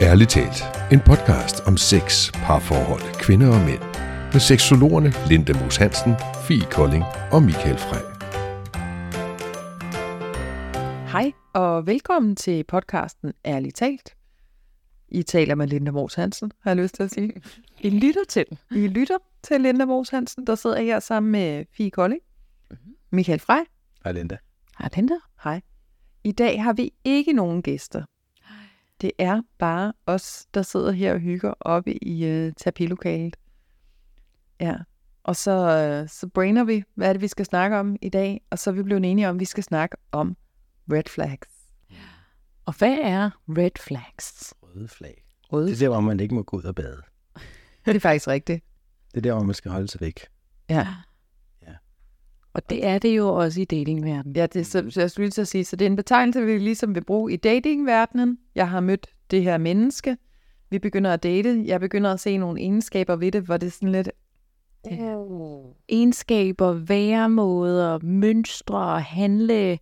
Ærligt talt. En podcast om sex, parforhold, kvinder og mænd. Med seksologerne Linda Moos Hansen, Fie Kolding og Michael Frey. Hej og velkommen til podcasten Ærligt talt. I taler med Linda Mors Hansen, har jeg lyst til at sige. I lytter til. I lytter til Linda Mors Hansen, der sidder her sammen med Fie Kolding, Michael Frey. Hej Linda. Hej Linda. Hej. I dag har vi ikke nogen gæster. Det er bare os, der sidder her og hygger oppe i øh, terapilokalet. Ja. Og så, øh, så brainer vi, hvad er det, vi skal snakke om i dag. Og så er vi blevet enige om, at vi skal snakke om red flags. Og hvad er red flags? Røde flag. Røde. Det er der, hvor man ikke må gå ud og bade. Det er faktisk rigtigt. Det er der, hvor man skal holde sig væk. Ja. Og det er det jo også i datingverdenen. Ja, det er, så, så jeg skulle at sige, så det er en betegnelse, vi ligesom vil bruge i datingverdenen. Jeg har mødt det her menneske. Vi begynder at date. Jeg begynder at se nogle egenskaber ved det, hvor det er sådan lidt... Egenskaber, væremåder, mønstre handle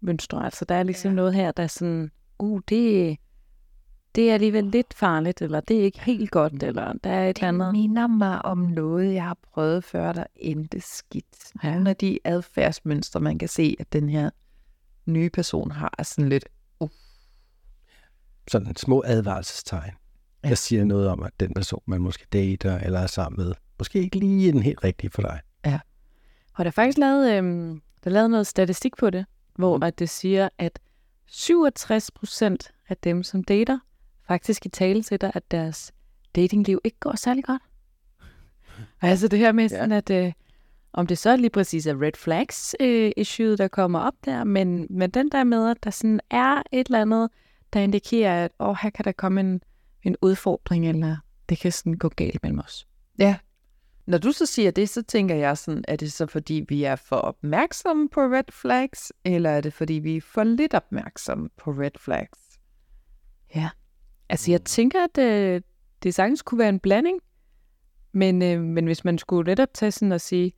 mønstre. Altså der er ligesom ja. noget her, der er sådan, uh, det, det er alligevel lidt farligt, eller det er ikke helt godt, eller der er et eller Det andet. minder mig om noget, jeg har prøvet før, der endte skidt. Ja. Nogle af de adfærdsmønstre, man kan se, at den her nye person har, er sådan lidt... Sådan små advarselstegn. Ja. Jeg siger noget om, at den person, man måske dater eller er sammen med, måske ikke lige er den helt rigtige for dig. Og der er faktisk lavet, øhm, der er lavet noget statistik på det, hvor at det siger, at 67 procent af dem, som dater, faktisk i tale sætter, at deres datingliv ikke går særlig godt. Altså det her med sådan, at øh, om det så lige præcis er red flags øh, issue, der kommer op der, men, men den der med, at der sådan er et eller andet, der indikerer, at åh, her kan der komme en, en udfordring, eller det kan sådan gå galt mellem os. Ja. Når du så siger det, så tænker jeg sådan, er det så fordi, vi er for opmærksomme på red flags, eller er det fordi, vi er for lidt opmærksomme på red flags? Altså, jeg tænker, at øh, det sagtens kunne være en blanding, men, øh, men hvis man skulle netop tage sådan og sige,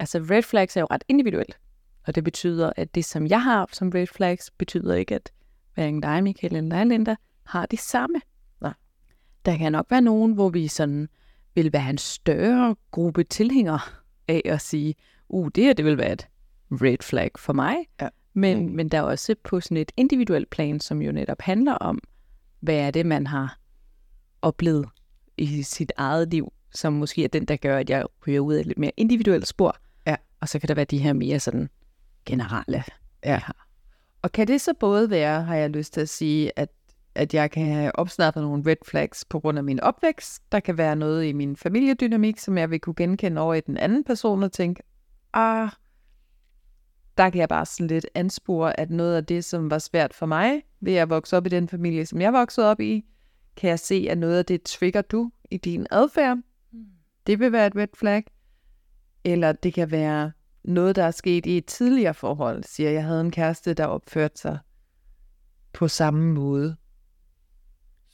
altså red flags er jo ret individuelt, og det betyder, at det, som jeg har som red flags, betyder ikke, at hverken dig, Michael, eller dig, Linda, har de samme. Nej. Der kan nok være nogen, hvor vi sådan vil være en større gruppe tilhængere af at sige, uh, det her, det vil være et red flag for mig. Ja. Men, Mm. men der er også på sådan et individuelt plan, som jo netop handler om, hvad er det, man har oplevet i sit eget liv, som måske er den, der gør, at jeg ryger ud af et lidt mere individuelt spor. Ja. Og så kan der være de her mere sådan generelle. Ja. Og kan det så både være, har jeg lyst til at sige, at, at jeg kan have opsnappet nogle red flags på grund af min opvækst. Der kan være noget i min familiedynamik, som jeg vil kunne genkende over i den anden person og tænke, ah, der kan jeg bare sådan lidt anspore, at noget af det, som var svært for mig, ved at vokse op i den familie, som jeg voksede op i, kan jeg se, at noget af det trigger du i din adfærd. Det vil være et red flag. Eller det kan være noget, der er sket i et tidligere forhold. Siger, jeg havde en kæreste, der opførte sig på samme måde,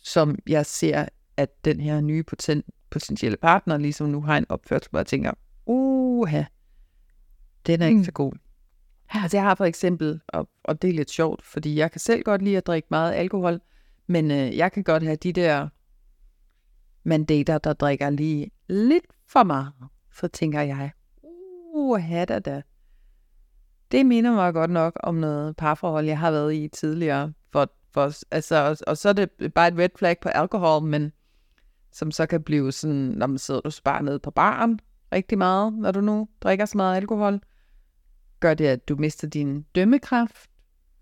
som jeg ser, at den her nye poten, potentielle partner ligesom nu har en opførsel, hvor jeg tænker, uha, den er ikke Mm. så god. Altså jeg har for eksempel, og, og det er lidt sjovt, fordi jeg kan selv godt lide at drikke meget alkohol, men øh, jeg kan godt have de der mandater, der drikker lige lidt for meget. Så tænker jeg, uh, da da. Det minder mig godt nok om noget parforhold, jeg har været i tidligere. For, for, altså, og, og så er det bare et red flag på alkohol, men som så kan blive sådan, når man sidder du så bare nede på baren rigtig meget, når du nu drikker så meget alkohol. Gør det, at du mister din dømmekraft,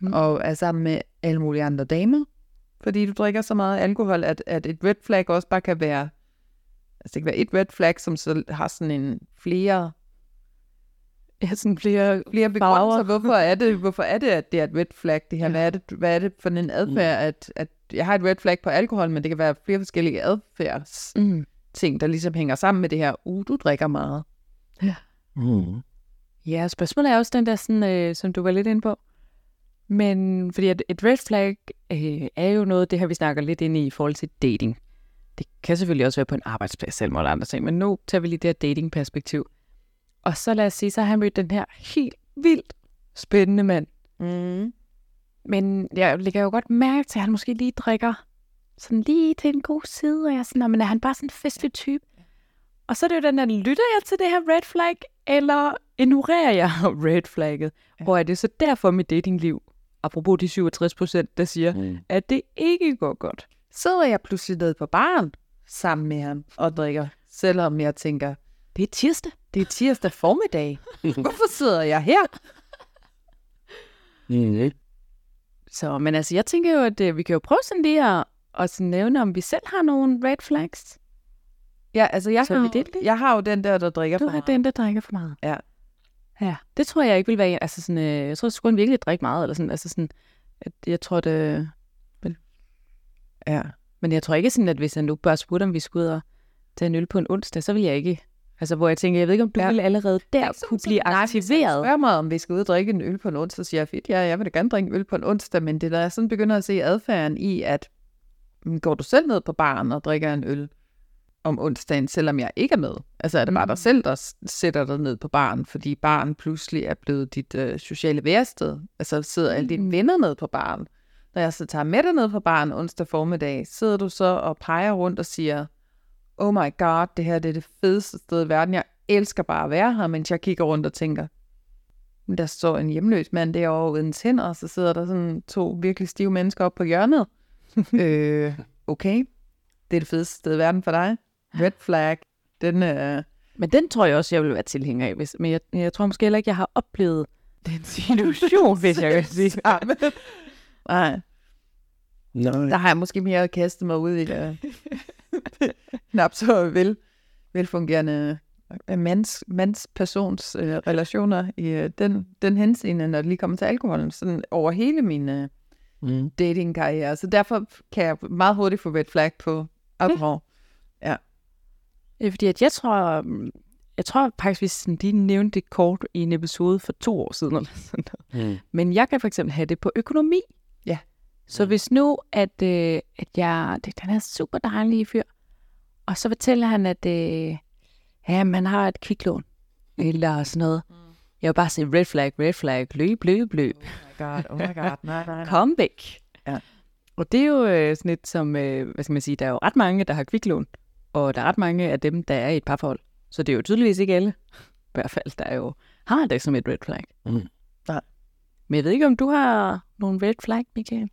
mm. Mm. og er sammen med alle mulige andre damer, fordi du drikker så meget alkohol, at, at et red flag også bare kan være, altså det kan være et red flag, som så har sådan en flere Ja, sådan flere flere begrundelser. Hvorfor er det, hvorfor er det, at det er et red flag, det her? Hvad er det, hvad er det for en adfærd, at, at jeg har et red flag på alkohol, men det kan være flere forskellige adfærds Mm. ting, der ligesom hænger sammen med det her, uh, du drikker meget. Mm. Ja, spørgsmålet er også den der, sådan, øh, som du var lidt inde på. Men fordi at et red flag øh, er jo noget, det her vi snakker lidt ind i i forhold til dating. Det kan selvfølgelig også være på en arbejdsplads selv eller andre ting, men nu tager vi lige det her datingperspektiv. Og så lad os sige, så har han mødt den her helt vildt spændende mand. Mm. Men jeg lægger jo godt mærke til, at han måske lige drikker sådan lige til en god side, og jeg er sådan, "Nå, men er han bare sådan en festlig type? Og så er det jo den der, lytter jeg til det her red flag, eller ignorerer jeg red flagget? Ja. Og er det så derfor mit datingliv, apropos de 67 procent, der siger, Mm. at det ikke går godt? Sidder jeg pludselig nede på baren sammen med ham og drikker, selvom jeg tænker, Det er tirsdag. det er tirsdag formiddag. Hvorfor sidder jeg her? Mm. Så, men altså, jeg tænker jo, at øh, vi kan jo prøve sådan lige at, at sådan nævne, om vi selv har nogle red flags. Ja, altså jeg, Så har, vi det jeg har jo den der, der drikker Du for meget. den, der drikker for meget. Ja. Ja, det tror jeg ikke vil være. Altså sådan, øh, jeg tror, skulle han virkelig drikke meget, eller sådan, altså sådan, at jeg tror, det... Men, Ja. men jeg tror ikke sådan, at hvis han nu bare spurgte, om vi skulle ud og tage en øl på en onsdag, så vil jeg ikke... Altså, hvor jeg tænker, jeg ved ikke, om du Ja. ville allerede der Ikke kunne sådan, blive nej, aktiveret. spørger mig, om vi skal ud og drikke en øl på en onsdag, så siger jeg, fedt, ja, jeg vil da gerne drikke en øl på en onsdag, men det er da jeg sådan begynder at se adfærden i, at går du selv ned på baren og drikker en øl om onsdagen, selvom jeg ikke er med? Altså er det bare Mm. dig selv, der sætter dig ned på baren, fordi baren pludselig er blevet dit øh, sociale værested? Altså sidder alle dine Mm. venner ned på baren? Når jeg så tager med dig ned på baren onsdag formiddag, sidder du så og peger rundt og siger, oh my god, det her det er det fedeste sted i verden. Jeg elsker bare at være her, mens jeg kigger rundt og tænker, "Men der står en hjemløs mand derovre uden tænder, og så sidder der sådan to virkelig stive mennesker oppe på hjørnet. øh, okay, det er det fedeste sted i verden for dig. Red flag. Den, øh, Men den tror jeg også, jeg vil være tilhænger af. Hvis, men jeg, jeg tror måske heller ikke, jeg har oplevet den situation, hvis jeg kan sige. Nej, Nej. der har jeg måske mere kastet mig ud i det. knap så vel, velfungerende øh, mands, mands-persons øh, relationer i øh, den, den henseende, når det lige kommer til alkoholen, sådan over hele min øh, Mm. datingkarriere. Så derfor kan jeg meget hurtigt få red flag på alkohol. Ja, fordi at jeg tror, mm, jeg tror faktisk, vi sådan lige nævnte det kort i en episode for to år siden. Eller sådan noget. Mm. Men jeg kan for eksempel have det på økonomi. Ja. Så hvis nu, at, øh, at jeg, det, den er super dejlig fyr, og så fortæller han, at øh, ja, man har et kviklån, eller sådan noget. Jeg vil bare sige red flag, red flag, løb, løb, løb. Oh my god, oh my god, nej, nej. Kom væk. Ja. Og det er jo øh, sådan lidt som, øh, hvad skal man sige, der er jo ret mange, der har kviklån, og der er ret mange af dem, der er i et parforhold. Så det er jo tydeligvis ikke alle, i hvert fald, der er jo har det som et red flag. Mm. Nej. Men jeg ved ikke, om du har nogle red flag, Michael?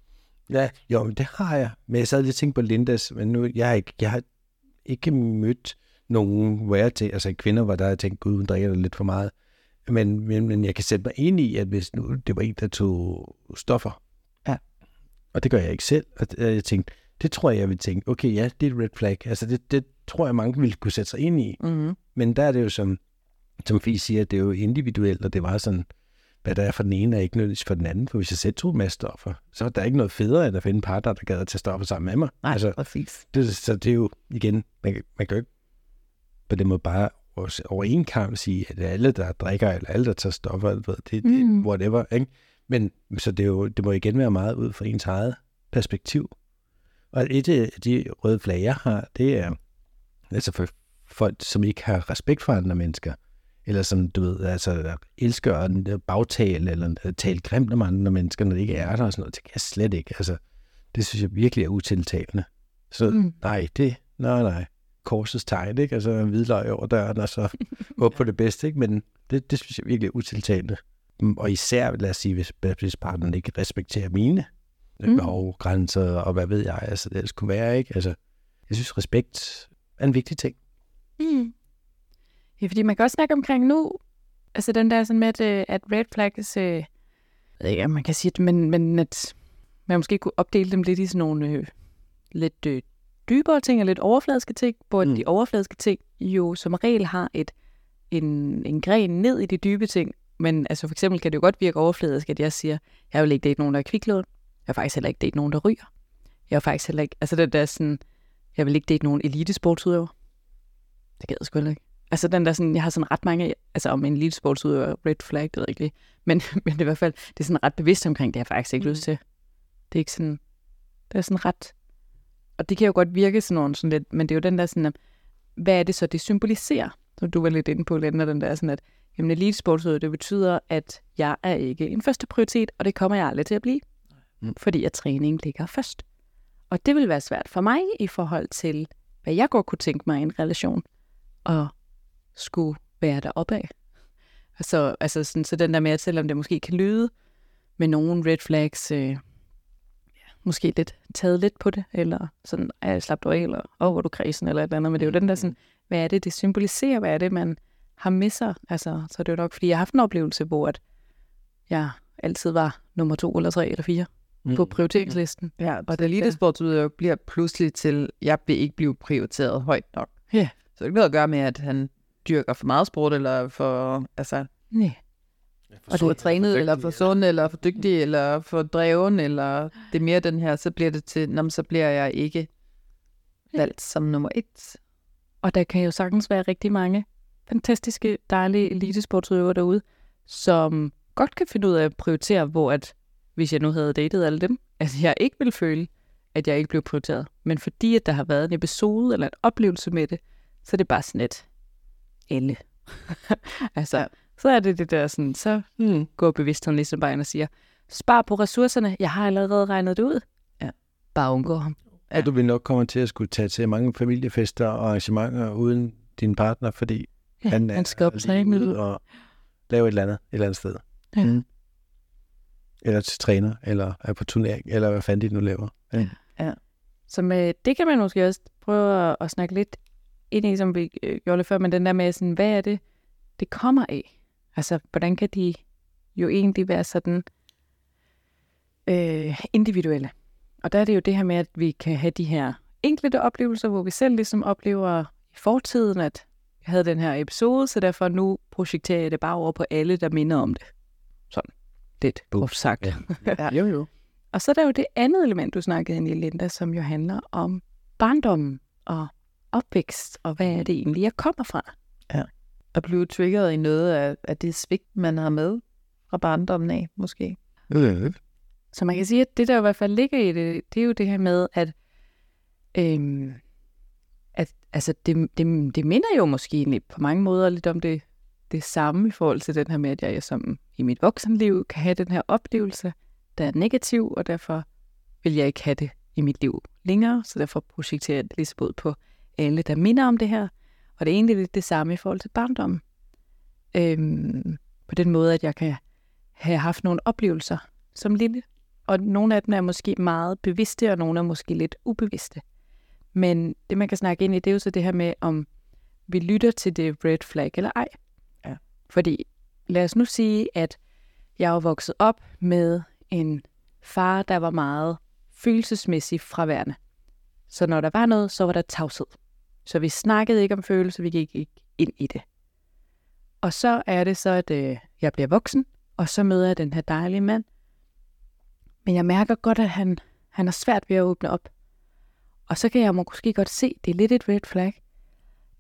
Ja, jo, men det har jeg. Men jeg sad lige og tænkte på Lindas, men nu, jeg har ikke, jeg har ikke mødt nogen, hvor jeg tænkte, altså kvinder, hvor der har tænkt, gud, hun drikker lidt for meget. Men, men, men jeg kan sætte mig ind i, at hvis nu det var en, der tog stoffer, Ja. og det gør jeg ikke selv, og jeg tænkte, det tror jeg, jeg vil tænke, okay, ja, det er et red flag. Altså det, det tror jeg, mange ville kunne sætte sig ind i. Mm-hmm. Men der er det jo som, som Fie siger, det er jo individuelt, og det var sådan, hvad der er for den ene, er ikke nødvendigvis for den anden. For hvis jeg selv tog masse stoffer, så er der ikke noget federe, end at finde en partner, der gad at tage stoffer sammen med mig. Nej, altså, præcis. det, så det er jo igen, man, kan- man kan jo ikke på den måde bare over en kamp sige, at alle, der drikker, eller alle, der tager stoffer, eller hvad, det, det Mm. whatever. Ikke? Men så det, er jo, det må igen være meget ud fra ens eget perspektiv. Og et af de røde flag, jeg har, det er altså for folk, som ikke har respekt for andre mennesker, eller som, du ved, altså elsker at bagtale, eller at tale grimt om andre mennesker, når det ikke er der, og sådan noget. Det kan jeg slet ikke. Altså, det synes jeg virkelig er utiltalende. Så Mm. nej, det, nej, nej. Korsets tegn, ikke? Altså en hvidløg over døren, og så håbe på det bedste, ikke? Men det, det synes jeg virkelig er utiltalende. Og især, lad os sige, hvis, hvis partneren ikke respekterer mine Mm. behov, og hvad ved jeg, altså det kunne være, ikke? Altså, jeg synes, respekt er en vigtig ting. Mm. Ja, fordi man kan også snakke omkring nu, altså den der sådan med, at, øh, at red flags, øh, jeg ved ikke, om man kan sige det, men, men at man måske kunne opdele dem lidt i sådan nogle øh, lidt øh, dybere ting og lidt overfladiske ting, hvor. Mm. de overfladiske ting jo som regel har et en, en gren ned i de dybe ting. Men altså for eksempel kan det jo godt virke overfladisk, at jeg siger, jeg vil ikke date nogen, der er kviklån. Jeg vil faktisk heller ikke date nogen, der ryger. Jeg vil faktisk heller ikke, altså det der sådan, jeg vil ikke date nogen elitesportsudøver. Det gad jeg sgu ikke. Altså den der sådan, jeg har sådan ret mange, altså om en elitesportsudøver, red flag, det ved jeg ikke lige. Men, men i hvert fald, det er sådan ret bevidst omkring, det har jeg faktisk ikke mm. lyst til. Det er ikke sådan, det er sådan ret, og det kan jo godt virke sådan, nogle, sådan lidt, men det er jo den der sådan, hvad er det så, det symboliserer? Som du var lidt inde på, Lenda, den der sådan, at jamen, elitesportsudøver, det betyder, at jeg er ikke en første prioritet, og det kommer jeg aldrig til at blive. Mm. Fordi at træning ligger først. Og det vil være svært for mig i forhold til, hvad jeg godt kunne tænke mig i en relation, og skulle være deroppe af. Altså, altså sådan, så den der med, at selvom det måske kan lyde med nogle red flags, øh, måske lidt taget lidt på det, eller sådan, er jeg slappet af, eller åh, oh, hvor du kredsen, eller et eller andet, men det er jo den der sådan, hvad er det, det symboliserer, hvad er det, man har med sig, altså, så det er jo nok, fordi jeg har haft en oplevelse, hvor at jeg altid var nummer to, eller tre, eller fire mm. på prioriteringslisten. Ja, og det elitesportsudøver bliver pludselig til, jeg vil ikke blive prioriteret højt nok. Ja. Så det er ikke noget at gøre med, at han dyrker for meget sport, eller for, altså, Nej. og du er trænet, eller for sund, eller for dygtig, eller for dreven, eller det er mere den her, så bliver det til, Nå, så bliver jeg ikke valgt som nummer et. Og der kan jo sagtens være rigtig mange fantastiske, dejlige elitesportsudøvere derude, som godt kan finde ud af at prioritere, hvor at, hvis jeg nu havde datet alle dem, at jeg ikke ville føle, at jeg ikke blev prioriteret. Men fordi at der har været en episode eller en oplevelse med det, så er det bare sådan et elle. altså, så er det det der sådan, så hmm, går bevidstheden ligesom bare ind og siger, spar på ressourcerne, jeg har allerede regnet det ud. Ja. Bare undgå ham. Ja. Og du vil nok komme til at skulle tage til mange familiefester og arrangementer uden din partner, fordi Ja, han, han skal op ud. og lave et eller andet et eller andet sted. Ja. Mm. Eller til træner, eller er på turnering, eller hvad fanden de nu laver. Ja. Så med, det kan man måske også prøve at, at snakke lidt ind i, som vi øh, gjorde det før, men den der med, sådan, hvad er det, det kommer af? Altså, hvordan kan de jo egentlig være sådan øh, individuelle? Og der er det jo det her med, at vi kan have de her enkelte oplevelser, hvor vi selv ligesom oplever i fortiden, at jeg havde den her episode, så derfor nu projekterer jeg det bare over på alle, der minder om det. Lidt groft sagt. Ja. Ja. Jo, jo. Og så er der jo det andet element, du snakkede ind i, Linda, som jo handler om barndommen og opvækst, og hvad er det egentlig, jeg kommer fra? At blive triggeret i noget af, af det svigt, man har med fra barndommen af, måske. Så man kan sige, at det, der i hvert fald ligger i det, det er jo det her med, at, øhm, at altså det, det, det minder jo måske på mange måder lidt om det, det samme i forhold til den her med, at jeg som i mit voksenliv kan have den her oplevelse, der er negativ, og derfor vil jeg ikke have det i mit liv længere, så derfor projekterer jeg det lige så ud på alle, der minder om det her. Og det er egentlig lidt det samme i forhold til barndommen. Øhm, på den måde, at jeg kan have haft nogle oplevelser som lille, og nogle af dem er måske meget bevidste, og nogle er måske lidt ubevidste. Men det, man kan snakke ind i, det er jo så det her med, om vi lytter til det red flag eller ej. Fordi lad os nu sige, at jeg er vokset op med en far, der var meget følelsesmæssigt fraværende. Så når der var noget, så var der tavshed. Så vi snakkede ikke om følelser, vi gik ikke ind i det. Og så er det så, at øh, jeg bliver voksen, og så møder jeg den her dejlige mand. Men jeg mærker godt, at han, han har svært ved at åbne op. Og så kan jeg måske godt se, det er lidt et red flag.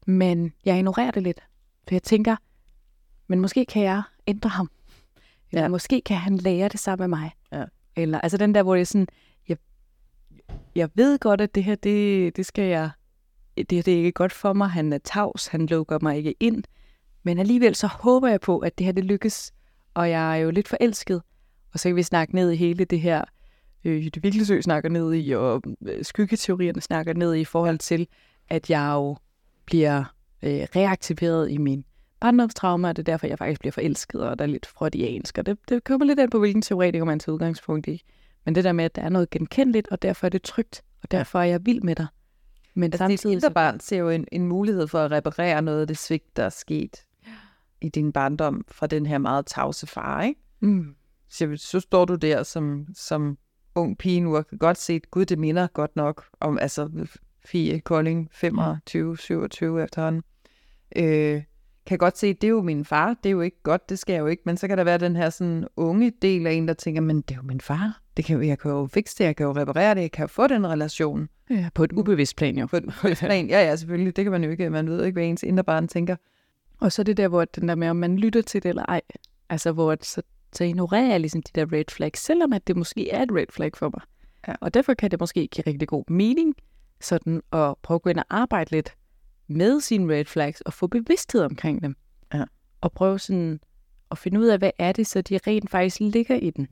Men jeg ignorerer det lidt. For jeg tænker, men måske kan jeg ændre ham. Eller Ja. måske kan han lære det sammen med mig. Ja. Eller, altså den der, hvor det er sådan, jeg, jeg ved godt, at det her, det, det skal jeg, det, det er ikke godt for mig. Han er tavs, han lukker mig ikke ind. Men alligevel så håber jeg på, at det her det lykkes. Og jeg er jo lidt forelsket. Og så kan vi snakke ned i hele det her, øh, Jytte Vikkelsø snakker ned i, og øh, skyggeteorierne snakker ned i, i forhold til, at jeg jo bliver øh, reaktiveret i min barndomstraume, og det er derfor, jeg faktisk bliver forelsket, og der er lidt freudiansk, og det, det kommer lidt an på, hvilken teoretiker man tager udgangspunkt i. Men det der med, at der er noget genkendeligt, og derfor er det trygt, og derfor er jeg vild med dig. Men Altså, dit samtidig... indre barn ser jo en, en mulighed for at reparere noget af det svigt, der er sket i din barndom fra den her meget tavse far, ikke? Mm. Så, så står du der som, som ung pige nu og kan godt se, at gud, det minder godt nok om, altså, Fie Kolding, 25, 27 efterhånden. Øh, kan godt se, det er jo min far, det er jo ikke godt, det skal jeg jo ikke, men så kan der være den her sådan unge del af en, der tænker, men det er jo min far, det kan, jo- jeg kan jo fikse det, jeg kan jo reparere det, jeg kan jo få den relation. Ja, på et ubevidst plan jo. På et, et plan, ja, ja, selvfølgelig, det kan man jo ikke, man ved ikke, hvad ens indre barn tænker. Og så det der, hvor den der med, om man lytter til det eller ej. Altså, hvor at så, så ignorerer jeg ligesom de der red flags, selvom at det måske er et red flag for mig. Ja. Og derfor kan det måske give rigtig god mening, sådan at prøve at gå ind og arbejde lidt med sine red flags, og få bevidsthed omkring dem. Ja. Og prøve sådan at finde ud af, hvad er det, så de rent faktisk ligger i den.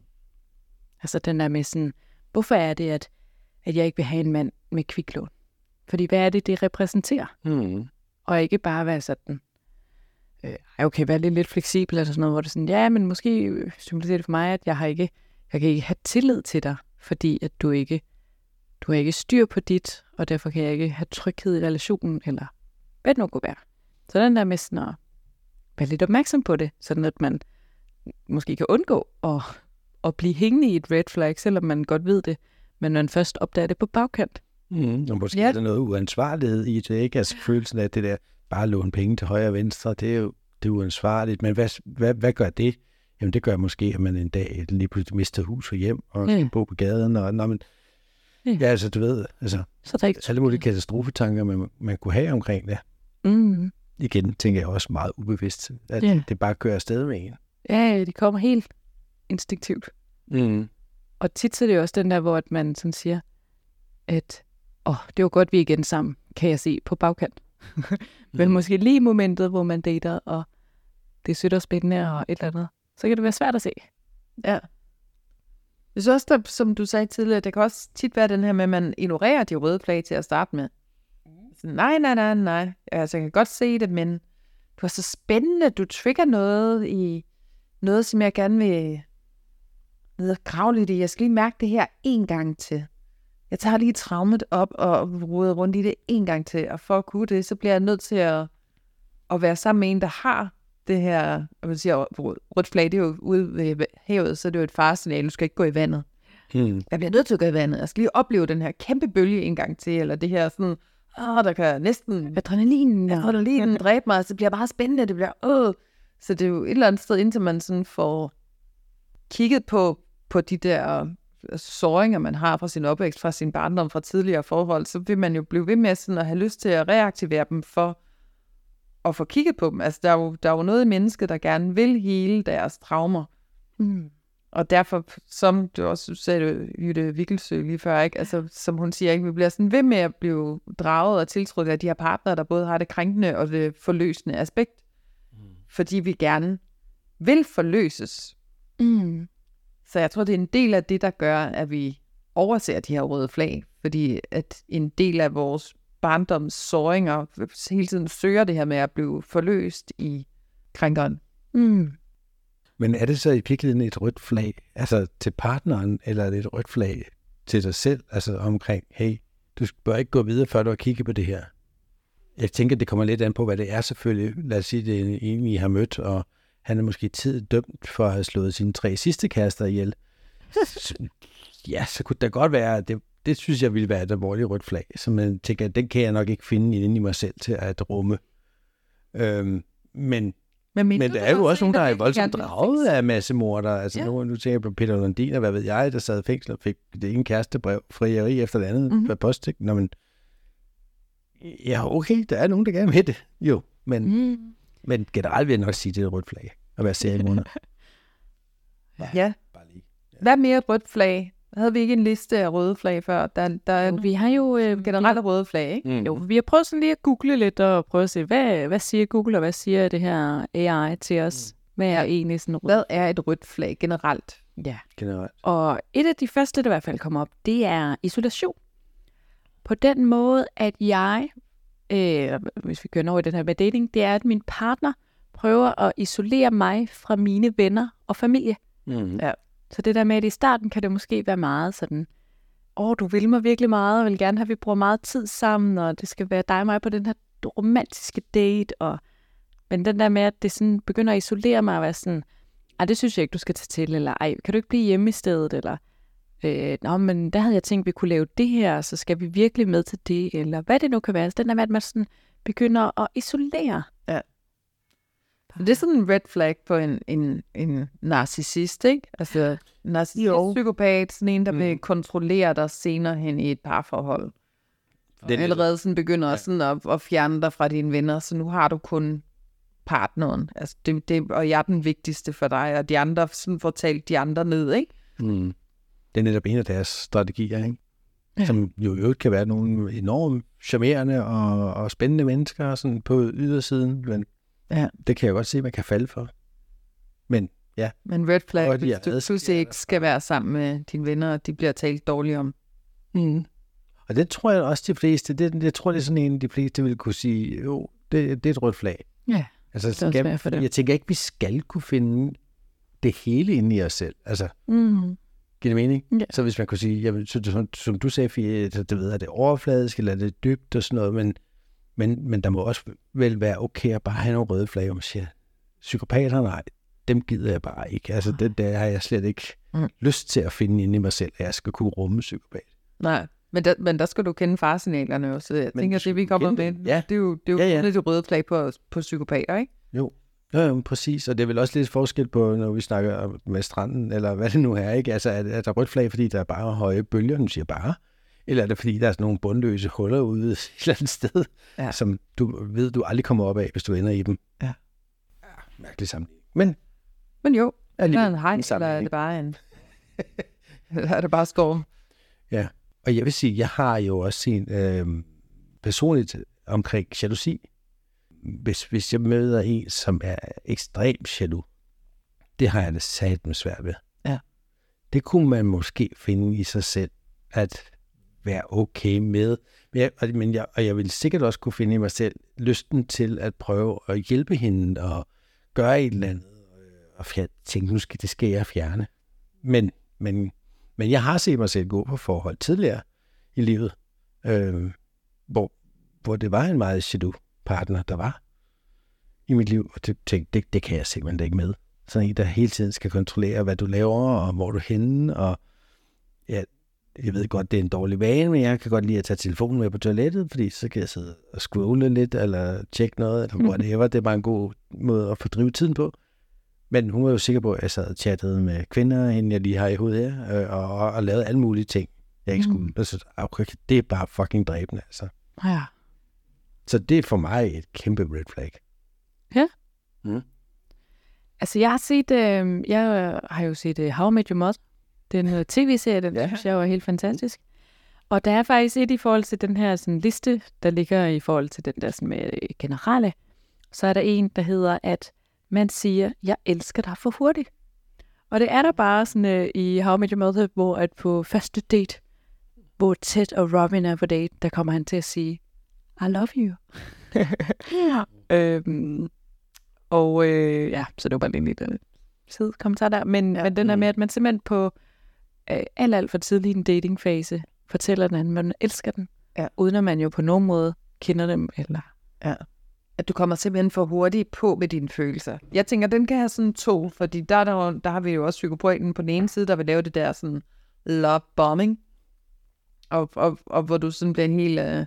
Altså den der med sådan, hvorfor er det, at at jeg ikke vil have en mand med kviklån. Fordi hvad er det, det repræsenterer? Mm. Og ikke bare være sådan, øh, okay, være lidt, lidt fleksibel eller sådan noget, hvor det er sådan, ja, men måske øh, symboliserer det for mig, at jeg har ikke, jeg kan ikke have tillid til dig, fordi at du ikke, du har ikke styr på dit, og derfor kan jeg ikke have tryghed i relationen, eller hvad det nu kunne være. Så den der med sådan at være lidt opmærksom på det, sådan at man måske kan undgå at, at blive hængende i et red flag, selvom man godt ved det, men man først opdager det på bagkant. Mm. Og måske Ja. er der noget uansvarlighed i det, ikke? Altså følelsen af det der, bare låne penge til højre og venstre, det er jo det er uansvarligt. Men hvad, hvad, hvad gør det? Jamen det gør måske, at man en dag lige pludselig mister hus og hjem, og skal bo på gaden, og nå, men, Ja. ja, altså du ved, altså Så der er ikke alle mulige katastrofetanker, man, man kunne have omkring det. Mm. Igen tænker jeg også meget ubevidst, at Ja. det bare kører afsted med en. Ja, det kommer helt instinktivt. Mm. Og tit så er det jo også den der, hvor at man sådan siger, at åh, det var godt, vi er igen sammen, kan jeg se på bagkant. Men Mm. måske lige momentet, hvor man dater, og det er sødt og spændende og et eller andet, så kan det være svært at se. Ja. Jeg synes også, der, som du sagde tidligere, det kan også tit være den her med, at man ignorerer de røde flag til at starte med. Så, nej, nej, nej, nej. Altså, jeg kan godt se det, men du er så spændende. Du trigger noget i noget, som jeg gerne vil ned og grave lidt i. Jeg skal lige mærke det her en gang til. Jeg tager lige traumet op og roder rundt i det en gang til, og for at kunne det, så bliver jeg nødt til at, at være sammen med en, der har det her, og man siger, rødt flag, det er jo ude ved havet, så det er jo et faresignal, du skal ikke gå i vandet. Mm. Jeg bliver nødt til at gå i vandet. Jeg skal lige opleve den her kæmpe bølge en gang til, eller det her sådan, åh, der kan næsten Adrenalin. der lige dræbe mig, så bliver det bare spændende, det bliver, åh. Så det er jo et eller andet sted, indtil man sådan får kigget på, på de der øh, såringer, man har fra sin opvækst, fra sin barndom, fra tidligere forhold, så vil man jo blive ved med sådan at have lyst til at reaktivere dem for at få kigget på dem. Altså, der er jo, der er jo noget i mennesket, der gerne vil hele deres traumer. Mm. Og derfor, som du også sagde, Jytte Vikkelsø lige før, ikke? Altså, som hun siger, ikke? vi bliver sådan ved med at blive draget og tiltrukket af de her partnere, der både har det krænkende og det forløsende aspekt. Fordi vi gerne vil forløses. Mm. Så jeg tror, det er en del af det, der gør, at vi overser de her røde flag. Fordi at en del af vores barndoms såringer hele tiden søger det her med at blive forløst i krænkeren. Mm. Men er det så i virkeligheden et rødt flag, altså til partneren, eller er det et rødt flag til dig selv, altså omkring, hey, du bør ikke gå videre, før du har kigget på det her? Jeg tænker, det kommer lidt an på, hvad det er selvfølgelig. Lad os sige, det er en, I har mødt, og han er måske tid dømt for at have slået sine tre sidste kærester ihjel. Så, ja, så kunne det godt være, at det, det synes jeg ville være et alvorligt rødt flag, så man tænker, den kan jeg nok ikke finde inde i mig selv til at rumme. Øhm, men Men, men der er jo også nogen, der er voldsomt draget af massemorder. Altså Ja. ja. nu, nu tænker jeg på Peter Lundin, og hvad ved jeg, der sad i fængsel og fik det ene kærestebrev, frieri efter det andet, Mhm. mm-hmm. post. Ikke? Nå, men, ja, okay, der er nogen, der gerne vil det, jo. Men, mm. Men generelt vil jeg nok sige, det er et rødt flag at være seriemorder. Ja. Bare lige. Hvad med et rødt flag? Havde vi ikke en liste af røde flag før? Der, der er Jo, vi har jo øh, generelle røde flag, ikke? Mm. Jo, vi har prøvet sådan lige at google lidt og prøve at se, hvad, hvad siger Google, og hvad siger det her AI til os? Hvad er egentlig sådan rød? Hvad er et rødt flag generelt? Ja. Generelt. Og et af de første, der i hvert fald kommer op, det er isolation. På den måde, at jeg, øh, hvis vi kører over i den her med dating, det er, at min partner prøver at isolere mig fra mine venner og familie. Mm. Ja. Så det der med, at i starten kan det måske være meget sådan, åh, du vil mig virkelig meget, og vil gerne have, at vi bruger meget tid sammen, og det skal være dig og mig på den her romantiske date, og men den der med, at det sådan begynder at isolere mig og være sådan, ej, det synes jeg ikke, du skal tage til, eller ej, kan du ikke blive hjemme i stedet, eller øh, nå, men der havde jeg tænkt, vi kunne lave det her, så skal vi virkelig med til det, eller hvad det nu kan være. Så den der med, at man sådan begynder at isolere. Ja. Det er sådan en red flag på en, en, en narcissist, ikke? Altså, narcissist, Jo. psykopat, sådan en, der Mm. vil kontrollere dig senere hen i et parforhold. Og er allerede sådan begynder ja. sådan at, at fjerne dig fra dine venner, så nu har du kun partneren. Altså, det, det, og jeg er den vigtigste for dig, og de andre sådan får talt de andre ned, ikke? Mm. Det er netop en af deres strategier, ikke? Ja. Som jo i øvrigt kan være nogle enormt charmerende og, og spændende mennesker sådan på ydersiden, men Ja. det kan jeg godt se, man kan falde for. Men Men red flag, hvis er du pludselig ikke skal være sammen med dine venner, og de bliver talt dårligt om. Mm. Og det tror jeg også de fleste, det, jeg tror det er sådan en, de fleste vil kunne sige, jo, det, det er et rødt flag. Ja, Altså, er også skal, for det. jeg tænker ikke, vi skal kunne finde det hele inde i os selv. Altså, Mm. giver det mening? Ja. Så hvis man kunne sige, jamen, så, som, som du sagde, Fie, så det ved, er det overfladisk, eller er det dybt og sådan noget, men, men, men der må også vel være okay at bare have nogle røde flag, og man siger, psykopater, nej, dem gider jeg bare ikke. Altså, det der har jeg slet ikke Mm. lyst til at finde inde i mig selv, at jeg skal kunne rumme psykopat. Nej, men der, men der skal du kende farsignalerne også. Jeg Men tænker, det vi kommer med. Ja. det er jo, det er jo Ja, ja, ja. ja. det røde flag på, på psykopater, ikke? Jo. Ja, jo, præcis. Og det er vel også lidt forskel på, når vi snakker om- med stranden, eller hvad det nu er, ikke? Altså, er, er der rødt flag, fordi der er bare høje bølger, nu siger bare, eller er det fordi, der er sådan nogle bundløse huller ude et eller andet sted, Ja. som du ved, du aldrig kommer op af, hvis du ender i dem? Ja. ja mærkelig sammenligning. Men Men jo, er det en hej, eller er det bare en... eller er det bare storm? Og jeg vil sige, jeg har jo også set øh, personligt omkring jalousi. Hvis, hvis jeg møder en, som er ekstremt jaloux, det har jeg det sat med svært ved. Ja. Det kunne man måske finde i sig selv, at være okay med. Men jeg, og- men jeg, og jeg vil sikkert også kunne finde i mig selv lysten til at prøve at hjælpe hende og gøre et eller andet. Og øh, jeg tænkte, nu skal, det skal jeg fjerne. Men, men, men jeg har set mig selv gå på forhold tidligere i livet, øh, hvor, hvor det var en meget jaloux partner, der var i mit liv. Og det tænkte, det, det kan jeg simpelthen ikke med. Sådan en, der hele tiden skal kontrollere, hvad du laver, og hvor du er henne, og ja, jeg ved godt, det er en dårlig vane, men jeg kan godt lide at tage telefonen med på toilettet, fordi så kan jeg sidde og scrolle lidt, eller tjekke noget, eller whatever. Det er bare en god måde at fordrive tiden på. Men hun var jo sikker på, at jeg sad og chattede med kvinder, hende jeg lige har i hovedet her, øh, og, og, og lavede alle mulige ting, jeg ikke Mm. skulle. Altså, okay, det er bare fucking dræbende, altså. Ja. Så det er for mig et kæmpe red flag. Altså, jeg har set, øh, jeg har jo set øh, How I Met Your Mother. Den øh, tv-serie, den Ja. ja. synes jeg var helt fantastisk. Og der er faktisk et i forhold til den her sådan, liste, der ligger i forhold til den der sådan, med øh, generelle. Så er der en, der hedder, at man siger, jeg elsker dig for hurtigt. Og det er der bare sådan øh, i How I Met Your Mother, hvor at på første date, hvor Ted og Robin er på date, der kommer han til at sige, I love you. øhm, og øh, ja, så det var bare lige en lille tid kommentar der. Men, ja. men den der med, at man simpelthen på øh, alt, alt for tidlig i en datingfase fortæller den anden, man elsker den, Ja. uden at man jo på nogen måde kender dem. Eller... At du kommer simpelthen for hurtigt på med dine følelser. Jeg tænker, den kan have sådan to, fordi der, der, der har vi jo også psykopaten på den ene side, der vil lave det der sådan love bombing, og, og, og hvor du sådan bliver helt øh,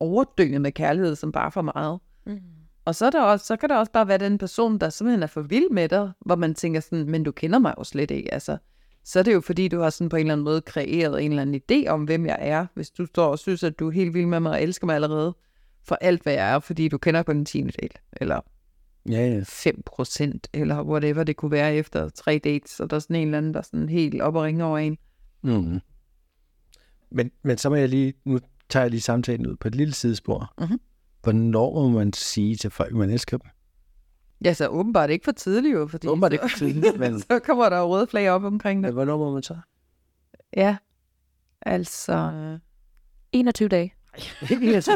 overdynget med kærlighed, som bare for meget. Mm. Og så, er der også, så kan der også bare være den person, der simpelthen er for vild med dig, hvor man tænker sådan, men du kender mig jo slet ikke. Altså, så er det jo fordi, du har sådan på en eller anden måde kreeret en eller anden idé om, hvem jeg er. Hvis du står og synes, at du er helt vild med mig og elsker mig allerede for alt, hvad jeg er, fordi du kender kun en tiende del, eller Ja, ja. 5 procent, eller whatever det kunne være efter tre dates, og der er sådan en eller anden, der er sådan helt op og ringer over en. Mm. Men, men så må jeg lige, nu tager jeg lige samtalen ud på et lille sidespor. Mhm. Hvornår må man sige til folk, man elsker dem? Ja, så åbenbart ikke for tidligt jo, fordi Åbenbart så, ikke for tidligt, men- så kommer der røde flag op omkring Men det. hvornår må man så? Ja, altså... 21 dage. Ikke så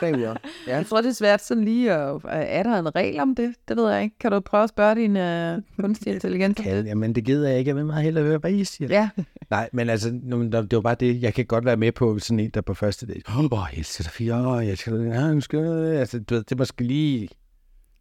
Tre uger. Ja. Jeg tror, det er svært sådan lige at... Er der en regel om det? Det ved jeg ikke. Kan du prøve at spørge din uh, kunstig intelligens? om det? Kald, jamen det gider jeg ikke. Jeg vil meget hellere høre, hvad I siger. Ja, Nej, men altså, nu, men det var bare det. Jeg kan godt være med på sådan en, der på første date. Åh, oh, jeg elsker dig fire. Åh, jeg elsker dig. Ja, nu skal jeg... Altså, du ved, det er måske lige...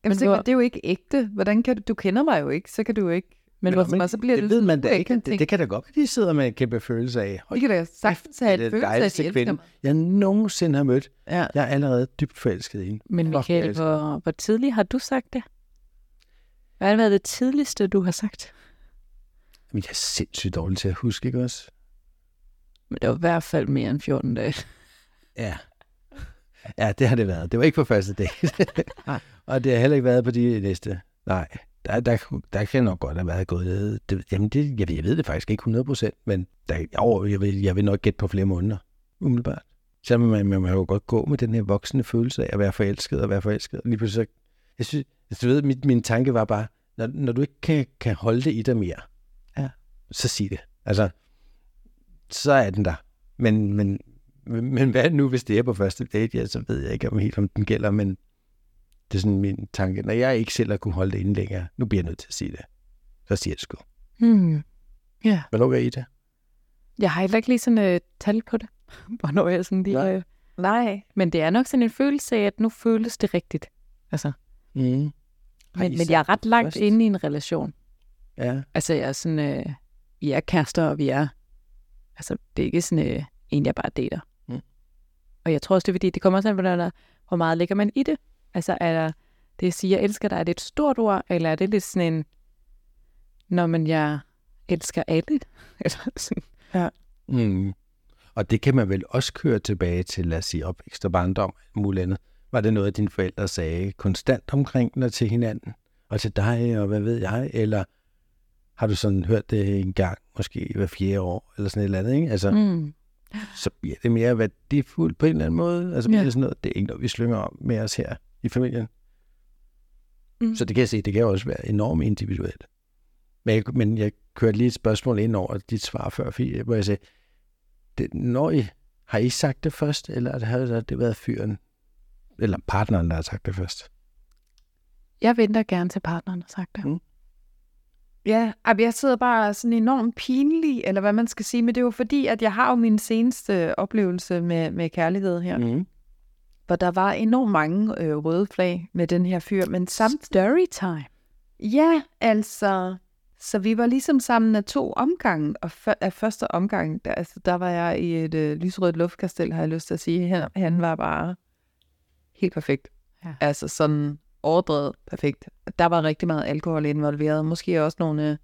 men Men det, hvor- det er jo ikke ægte. Hvordan kan du... Du kender mig jo ikke, så kan du jo ikke... Men, Men, hvor, men, så bliver det, det ved man da ikke. Det, ting. det, kan da godt være, de sidder med en kæmpe følelse af. Det kan da sagtens have det et det følelse af, at de elsker kvinde, mig. jeg nogensinde har mødt. Ja. Jeg er allerede dybt forelsket i hende. men Michael, hvor, hvor tidligt har du sagt det? Hvad har været det tidligste, du har sagt? Men jeg er sindssygt dårlig til at huske, ikke også? Men det var i hvert fald mere end 14 dage. Ja. Ja, det har det været. Det var ikke på første date. Og det har heller ikke været på de næste. Nej, der, der, der kan nok godt have været gået. Det, jamen, det, jeg, ved, jeg ved det faktisk ikke 100%, men der, jo, jeg, vil, jeg vil nok gætte på flere måneder, umiddelbart. Så man, man, man jo godt gå med den her voksne følelse af at være forelsket og være forelsket. Og lige pludselig, så, jeg synes, altså, du ved, min, min tanke var bare, når, når du ikke kan, kan holde det i dig mere, Ja. så sig det. Altså, så er den der. Men, men, men, men hvad nu, hvis det er på første date? Ja, så ved jeg ikke om helt, om den gælder, men det er sådan min tanke. Når jeg ikke selv har kunne holde det inde længere, nu bliver jeg nødt til at sige det. Så siger jeg det sgu. Hmm. Ja. Hvornår er I det? Jeg har heller ikke lige sådan et øh, tal på det, hvornår jeg sådan lige... Nej. Øh, nej. Men det er nok sådan en følelse af, at nu føles det rigtigt. Altså, Mm. Men, men jeg er ret langt først? inde i en relation. Ja. Altså, jeg er sådan... Øh, vi er kærester, og vi er... Altså, det er ikke sådan øh, en, jeg bare dater. Mm. Og jeg tror også, det er fordi, det kommer også an på, der, hvor meget lægger man i det. Altså, er der det at sige, jeg elsker dig, er det et stort ord, eller er det lidt sådan en... Når man jeg elsker alle? Eller sådan. Mm. Og det kan man vel også køre tilbage til, lad os sige, opvækst og barndom og muligt andet. Var det noget, dine forældre sagde konstant omkring dig til hinanden? Og til dig, og hvad ved jeg? Eller har du sådan hørt det en gang, måske hver fjerde år, eller sådan et eller andet, ikke? Altså. Mm. så bliver det mere værdifuldt på en eller anden måde. Altså, Ja. bliver det sådan noget, det er ikke noget, vi slynger om med os her i familien. Mm. Så det kan jeg se, det kan også være enormt individuelt. Men jeg, men jeg kørte lige et spørgsmål ind over dit svar før, hvor jeg sagde, det, når I, har I sagt det først, eller har det, det været fyren, eller partneren, der har sagt det først? Jeg venter gerne til partneren har sagt det. Mm. Ja, jeg sidder bare sådan enormt pinlig, eller hvad man skal sige, men det er jo fordi, at jeg har jo min seneste oplevelse med, med kærlighed her, Mm. Hvor der var enormt mange øh, røde flag med den her fyr, men samt Story time. Ja, altså, så vi var ligesom sammen af to omgange, og f- af første omgang, der, altså, der var jeg i et øh, lysrødt luftkastel, har jeg lyst til at sige. Han, han var bare helt perfekt. Ja. Altså sådan overdrevet perfekt. Der var rigtig meget alkohol involveret, måske også nogle øh,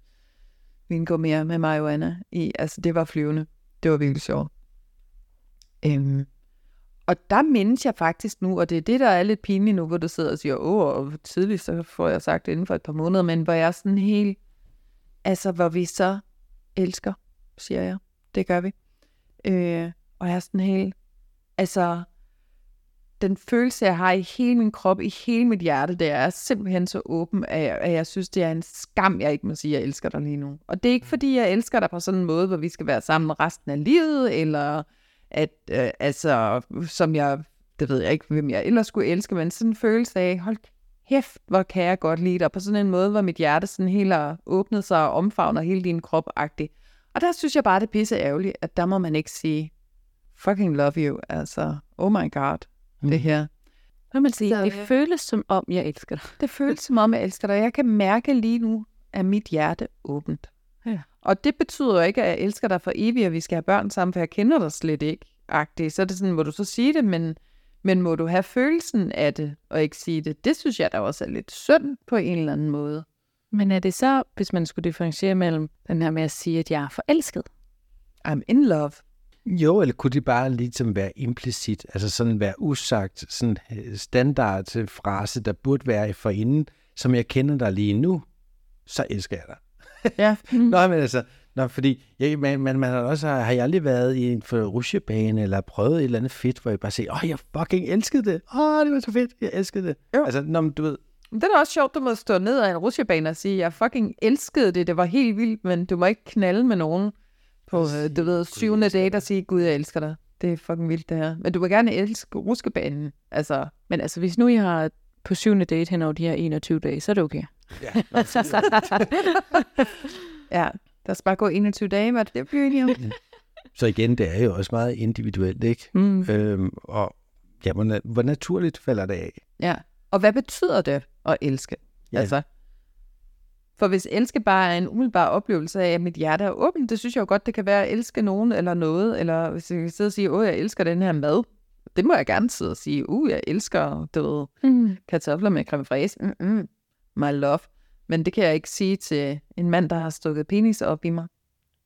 vingummier med marihuana i. Altså, det var flyvende. Det var virkelig sjovt. Øhm, og der mindes jeg faktisk nu, og det er det, der er lidt pinligt nu, hvor du sidder og siger, åh, og tidligt, så får jeg sagt det inden for et par måneder, men hvor jeg er sådan helt, altså hvor vi så elsker, siger jeg. Det gør vi. Øh, og jeg er sådan helt, altså, den følelse, jeg har i hele min krop, i hele mit hjerte, det er simpelthen så åben, at jeg, at jeg synes, det er en skam, jeg ikke må sige, at jeg elsker dig lige nu. Og det er ikke, fordi jeg elsker dig på sådan en måde, hvor vi skal være sammen resten af livet, eller at, øh, altså, som jeg, det ved jeg ikke, hvem jeg ellers skulle elske, men sådan en følelse af, hold kæft, hvor kan jeg godt lide dig, på sådan en måde, hvor mit hjerte sådan helt har åbnet sig og omfavner hele din krop -agtigt. Og der synes jeg bare, det er pisse ærgerligt, at der må man ikke sige, fucking love you, altså, oh my god, Mm. det her. Hvad man sige, Så, det føles som om, jeg elsker dig. Det føles som om, jeg elsker dig. Jeg kan mærke lige nu, at mit hjerte åbent. Og det betyder jo ikke, at jeg elsker dig for evigt, og vi skal have børn sammen, for jeg kender dig slet ikke. Agtigt. Så er det sådan, må du så sige det, men, men må du have følelsen af det, og ikke sige det? Det synes jeg da også er lidt synd på en eller anden måde. Men er det så, hvis man skulle differentiere mellem den her med at sige, at jeg er forelsket? I'm in love. Jo, eller kunne det bare ligesom være implicit, altså sådan være usagt, sådan øh, standard frase, der burde være for inden, som jeg kender dig lige nu, så elsker jeg dig. Ja. Nå, men altså, nå, fordi jeg, man, man, man har også, har jeg aldrig været i en rusjebane, eller prøvet et eller andet fedt, hvor jeg bare siger, åh, jeg fucking elskede det. Åh, det var så fedt, jeg elskede det. Jo. Altså, når du ved, Det er også sjovt, du må stå ned ad en rusjebane og sige, jeg fucking elskede det, det var helt vildt, men du må ikke knalde med nogen på, øh, du ved, syvende date og sige, gud, jeg elsker dig. Det er fucking vildt, det her. Men du må gerne elske ruskebanen. Altså, Men altså, hvis nu I har på syvende date hen over de her 21 dage, så er det okay. Ja, ja, der skal bare gå 21 dage, hvad det bliver enige om. så igen, det er jo også meget individuelt, ikke? Mm. Øhm, og ja, hvor, hvor naturligt falder det af? Ja. Og hvad betyder det at elske? Ja. Altså, for hvis elske bare er en umiddelbar oplevelse af, at mit hjerte er åbent, det synes jeg jo godt, det kan være at elske nogen eller noget, eller hvis jeg kan sidde og sige, åh, jeg elsker den her mad, det må jeg gerne sidde og sige, uh, jeg elsker, du ved, Mm. kartofler med creme fraise, mm-mm, my love. Men det kan jeg ikke sige til en mand, der har stukket penis op i mig.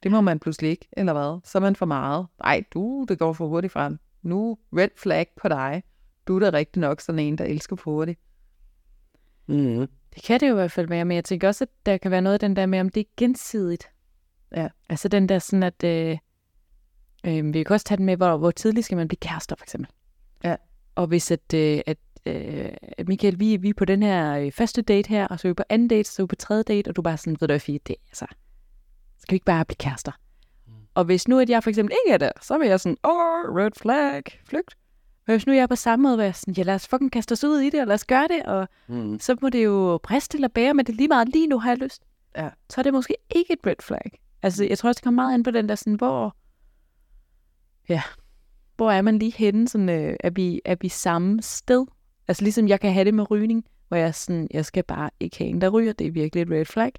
Det må man pludselig ikke, eller hvad? Så er man for meget. Nej, du, det går for hurtigt frem. Nu, red flag på dig. Du er da rigtig nok sådan en, der elsker for hurtigt. Mm. Det kan det jo i hvert fald være, men jeg tænker også, at der kan være noget af den der med, om det er gensidigt. Ja. Altså den der sådan, at øh, øh, vi kan også tage den med, hvor, hvor tidligt skal man blive kærester, for eksempel. Ja. Og hvis at, øh, at, øh, Michael, vi, vi er på den her øh, første date her, og så er vi på anden date, så er vi på tredje date, og du er bare sådan, ved du hvad, det er altså, skal vi ikke bare blive kærester? Mm. Og hvis nu, at jeg for eksempel ikke er der, så vil jeg sådan, åh, red flag, flygt. Men hvis nu jeg er på samme måde, hvor jeg sådan, ja, lad os fucking kaste os ud i det, og lad os gøre det, og Mm. så må det jo briste eller bære, men det er lige meget, lige nu har jeg lyst. Ja. Så er det måske ikke et red flag. Altså, jeg tror også, det kommer meget ind på den der sådan, hvor, ja, hvor er man lige henne, sådan, øh, er, vi, er vi samme sted? Altså, ligesom jeg kan have det med rygning, hvor jeg sådan, jeg skal bare ikke have en, der ryger, det er virkelig et red flag.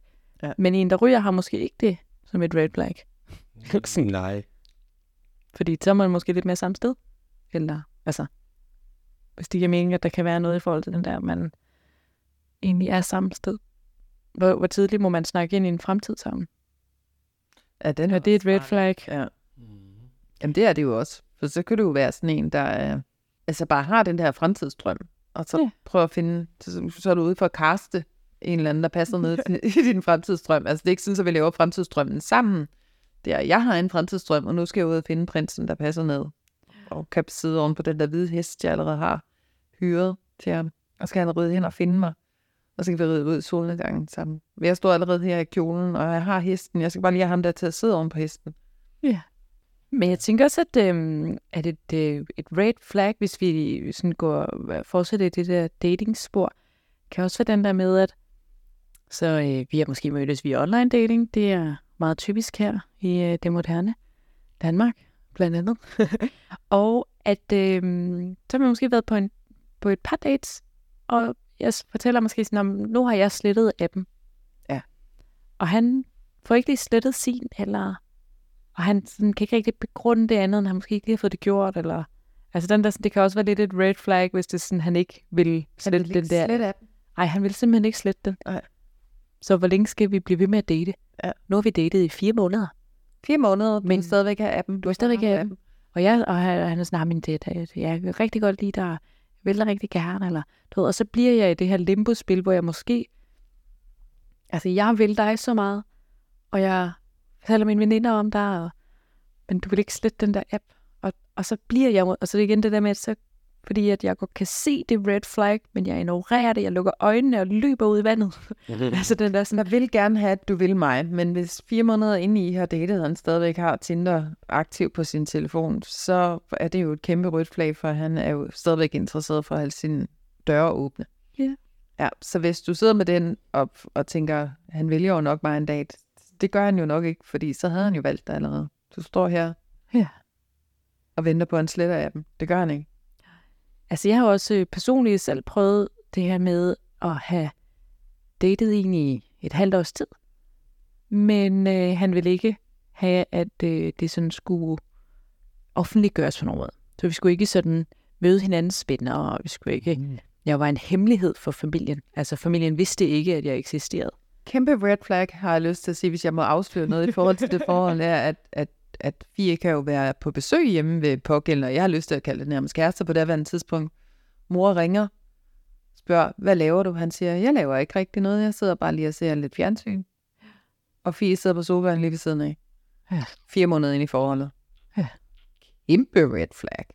Ja. Men en, der ryger, har måske ikke det som et red flag. Nej. Fordi så er man måske lidt mere samme sted. Eller, altså, hvis det giver mening, at der kan være noget i forhold til den der, man egentlig er samme sted. Hvor, hvor tidligt må man snakke ind i en fremtid sammen? Ja, den Er det et red flag? Ja. Jamen det er det jo også. For så kan du jo være sådan en, der er, altså bare har den der fremtidsdrøm, og så Ja. ja. prøver at finde, så, så er du ude for at kaste en eller anden, der passer ned i din fremtidsdrøm. Altså det er ikke sådan, at vi laver fremtidsdrømmen sammen. Det er, jeg har en fremtidsdrøm, og nu skal jeg ud og finde prinsen, der passer ned. Og kan sidde oven på den der hvide hest, jeg allerede har hyret til ham. Og skal han ride hen og finde mig. Og så kan vi ride ud i solnedgangen sammen. Jeg står allerede her i kjolen, og jeg har hesten. Jeg skal bare lige have ham der til at sidde oven på hesten. Men jeg tænker også, at, øhm, at et, øh, et red flag, hvis vi sådan går øh, fortsætter i det der datingspor, kan også være den der med, at så øh, vi har måske mødtes via online dating. Det er meget typisk her i øh, det moderne Danmark, blandt andet. og at øh, så har vi måske været på, en, på et par dates, og jeg fortæller måske sådan, om nu har jeg slettet appen. Ja. Og han får ikke lige slettet sin, eller og han sådan, kan ikke rigtig begrunde det andet, end han måske ikke lige har fået det gjort, eller... Altså den der, sådan- det kan også være lidt et red flag, hvis det er sådan, han ikke vil slette den der. Slet af dem. Nej, han vil simpelthen ikke slette den. Nej. Så hvor længe skal vi blive ved med at date? Ja. Nu har vi datet i fire måneder. Fire måneder, men du stadigvæk have appen. Du har stadigvæk have appen. Og jeg, og han, han er sådan, "Ah, men det, jeg kan rigtig godt lide dig, jeg vil dig rigtig gerne, eller, du ved, og så bliver jeg i det her limbo-spil, hvor jeg måske, altså jeg vil dig så meget, og jeg fortæller mine veninder om dig, og, men du vil ikke slette den der app, og, og så bliver jeg, og så er det igen det der med, at så, fordi at jeg godt kan se det red flag, men jeg ignorerer det, jeg lukker øjnene og løber ud i vandet. altså den der sådan, Jeg vil gerne have, at du vil mig, men hvis fire måneder inde i har datet, og han stadigvæk har Tinder aktiv på sin telefon, så er det jo et kæmpe rødt flag, for han er jo stadigvæk interesseret for at have sine døre åbne. Ja. Ja, så hvis du sidder med den op og tænker, han vælger jo nok mig en date, det gør han jo nok ikke, fordi så havde han jo valgt dig allerede. Du står her Ja. og venter på, han sletter af dem. Det gør han ikke. Altså, jeg har også øh, personligt selv prøvet det her med at have datet en i et halvt års tid. Men øh, han ville ikke have, at øh, det sådan skulle offentliggøres på nogen måde. Så vi skulle ikke sådan møde hinandens venner, og vi skulle ikke... Mm. Jeg var en hemmelighed for familien. Altså, familien vidste ikke, at jeg eksisterede. Kæmpe red flag, har jeg lyst til at sige, hvis jeg må afsløre noget i forhold til det forhold, er, at, at, at Fie kan jo være på besøg hjemme ved pågældende, og jeg har lyst til at kalde det nærmest kærester på det her tidspunkt. Mor ringer, spørger, hvad laver du? Han siger, jeg laver ikke rigtig noget, jeg sidder bare lige og ser lidt fjernsyn. Og Fie sidder på sofaen lige ved siden af. Ja. Fire måneder ind i forholdet. Ja. Kæmpe red flag.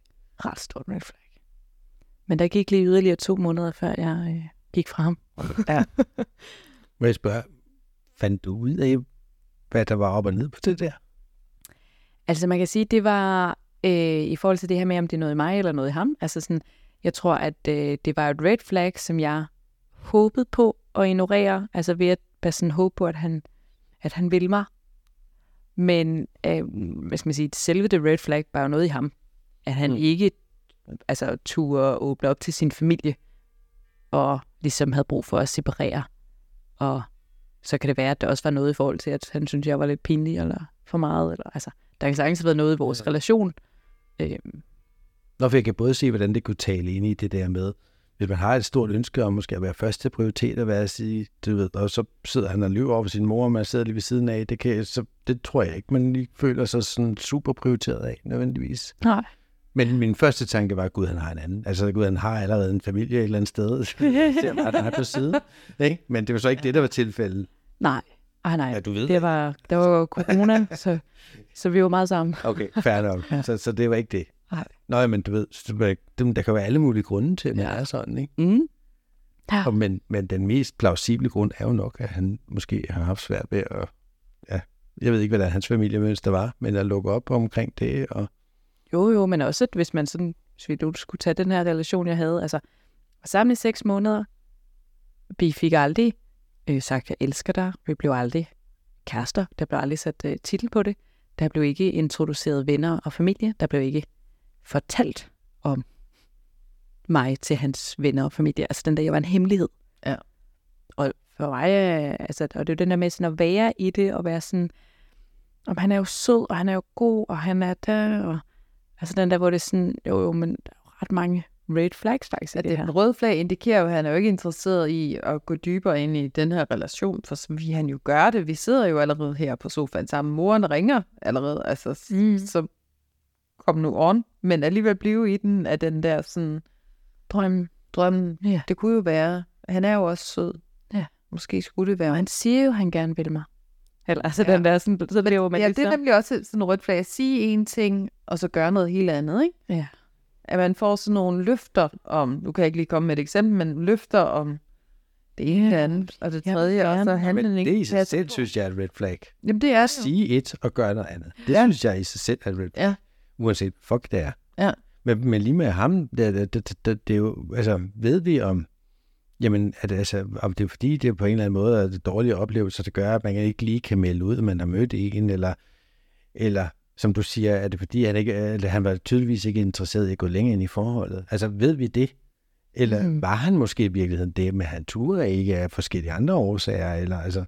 Ret stort red flag. Men der gik lige yderligere to måneder, før jeg øh, gik fra ham. Må jeg spørge, fandt du ud af, hvad der var op og ned på det der? Altså man kan sige, det var øh, i forhold til det her med, om det er noget i mig eller noget i ham. Altså sådan, jeg tror, at øh, det var et red flag, som jeg håbede på at ignorere. Altså ved at bare sådan håbe på, at han, at han ville mig. Men øh, hvad skal man sige, selve det red flag var jo noget i ham. At han Mm. ikke altså, turde åbne op til sin familie, og ligesom havde brug for at separere. Og så kan det være, at der også var noget i forhold til, at han synes, jeg var lidt pinlig, eller for meget. Eller, altså, der kan sagtens have været noget i vores relation. Øh, Nå, for jeg kan både se, hvordan det kunne tale ind i det der med, hvis man har et stort ønske om måske at være første prioritet at være at sige, du ved, og så sidder han og lyver over for sin mor, og man sidder lige ved siden af, det, kan, så, det tror jeg ikke, man lige føler sig sådan super prioriteret af, nødvendigvis. nej. Men min første tanke var, at Gud, han har en anden. Altså, Gud, han har allerede en familie et eller andet sted. Ser bare, der er på siden. Ikke? Men det var så ikke det, der var tilfældet. Nej. Ej, nej. Ja, du ved det var, der var corona, så, så vi var meget sammen. Okay, fair nok. Ja. Så, så det var ikke det. Nej. Nå, men du ved, det det- der kan være alle mulige grunde til, at man Ja. er sådan, ikke? Mm. Ja. Og men, men den mest plausible grund er jo nok, at han måske har haft svært ved at ja, Jeg ved ikke, hvad der hans familiemønster var, men at lukke op omkring det. Og... Jo, jo, men også, at hvis man sådan, hvis vi nu skulle tage den her relation, jeg havde, altså, var sammen i seks måneder, vi fik aldrig øh, sagt, jeg elsker dig, vi blev aldrig kærester, der blev aldrig sat øh, titel på det, der blev ikke introduceret venner og familie, der blev ikke fortalt om mig til hans venner og familie. Altså den der, jeg var en hemmelighed. Ja. Og for mig, øh, altså, og det er jo den der med sådan at være i det, og være sådan, om han er jo sød, og han er jo god, og han er der, og altså den der, hvor det er sådan, jo jo, men der er ret mange red flags faktisk At det den her. røde flag indikerer jo, at han er jo ikke interesseret i at gå dybere ind i den her relation, for så vil han jo gøre det. Vi sidder jo allerede her på sofaen sammen. Moren ringer allerede, altså Mm. så kom nu on. Men alligevel blive i den af den der sådan Drømmen. drømmen. Ja. Det kunne jo være, han er jo også sød. Ja. Måske skulle det være. Og han siger jo, at han gerne vil mig. Eller, altså Ja. den der sådan, så bliver jo man ja, det er nemlig også sådan en rødt flag at sige en ting, og så gøre noget helt andet, ikke? Ja. At man får sådan nogle løfter om, nu kan jeg ikke lige komme med et eksempel, men løfter om det ene, det andet, og det tredje, og så Men ikke det i sig selv, synes jeg er et red flag. Jamen det er det. Sige et og gøre noget andet. Det Ja. synes jeg i sig selv er et red flag. Ja. Uanset, fuck det er. Ja. Men, men lige med ham, det, det, det, det, det er jo, altså, ved vi om, jamen, at, altså, om det er fordi, det på en eller anden måde er det dårlige oplevelser, der gør, at man ikke lige kan melde ud, at man har mødt en, eller, eller som du siger, er det fordi, han, ikke, eller han var tydeligvis ikke interesseret i at gå længere ind i forholdet. Altså, ved vi det? Eller mm. var han måske i virkeligheden det, men han turde ikke af forskellige andre årsager, eller altså...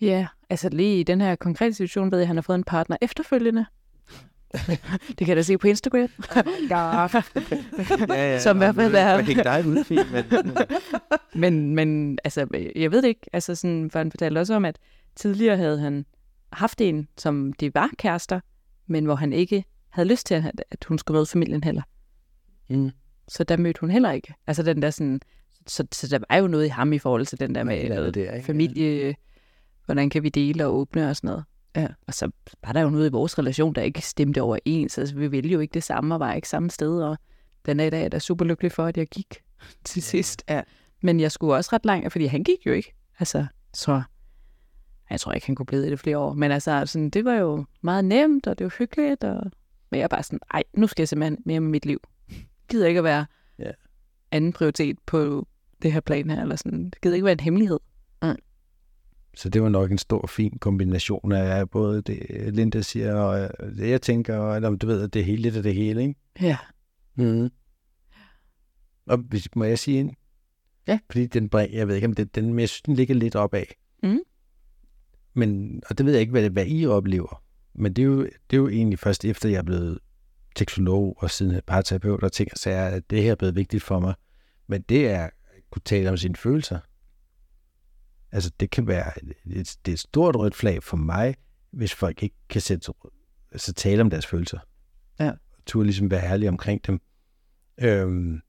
Ja, altså lige i den her konkrete situation ved jeg, at han har fået en partner efterfølgende. det kan jeg da se på Instagram. Ja. Ja, ja, Som i hvert fald er- Jeg hænger dig ud, fint, men... Men, men altså, jeg ved det ikke. Altså, sådan, for han fortalte også om, at tidligere havde han haft en, som de var kærester, men hvor han ikke havde lyst til, at, at hun skulle møde familien heller. Mm. Så der mødte hun heller ikke. Altså den der sådan, så, så der var jo noget i ham i forhold til den der med Et eller andet der, ikke? familie, hvordan kan vi dele og åbne og sådan noget. Ja. Og så var der jo noget i vores relation, der ikke stemte overens. Altså vi ville jo ikke det samme og var ikke samme sted, og den dag i dag er jeg da super lykkelig for, at jeg gik til sidst. Ja. Men jeg skulle også ret langt, fordi han gik jo ikke. Altså, så jeg tror ikke, han kunne blive i det flere år. Men altså, sådan, det var jo meget nemt, og det var hyggeligt. Og... Men jeg er bare sådan, ej, nu skal jeg simpelthen mere med mit liv. Jeg gider ikke at være Ja. anden prioritet på det her plan her. Eller sådan. Det gider ikke være en hemmelighed. Så det var nok en stor, fin kombination af både det, Linda siger, og øh, det, jeg tænker, og eller, du ved, at det er hele lidt af det hele, ikke? Ja. Mm. Og hvis, må jeg sige en? Ja. Fordi den jeg ved ikke, om det, den, men jeg synes, den ligger lidt opad. Mhm. Men, og det ved jeg ikke, hvad, hvad I oplever. Men det er, jo, det er jo egentlig først efter, jeg er blevet teksolog og siden parterapeut og ting og sager, at det her er blevet vigtigt for mig. Men det er at kunne tale om sine følelser. Altså, det kan være et, et, det er et stort rødt flag for mig, hvis folk ikke kan sætte, altså, tale om deres følelser. Ja. Turde ligesom være ærlig omkring dem. Øhm,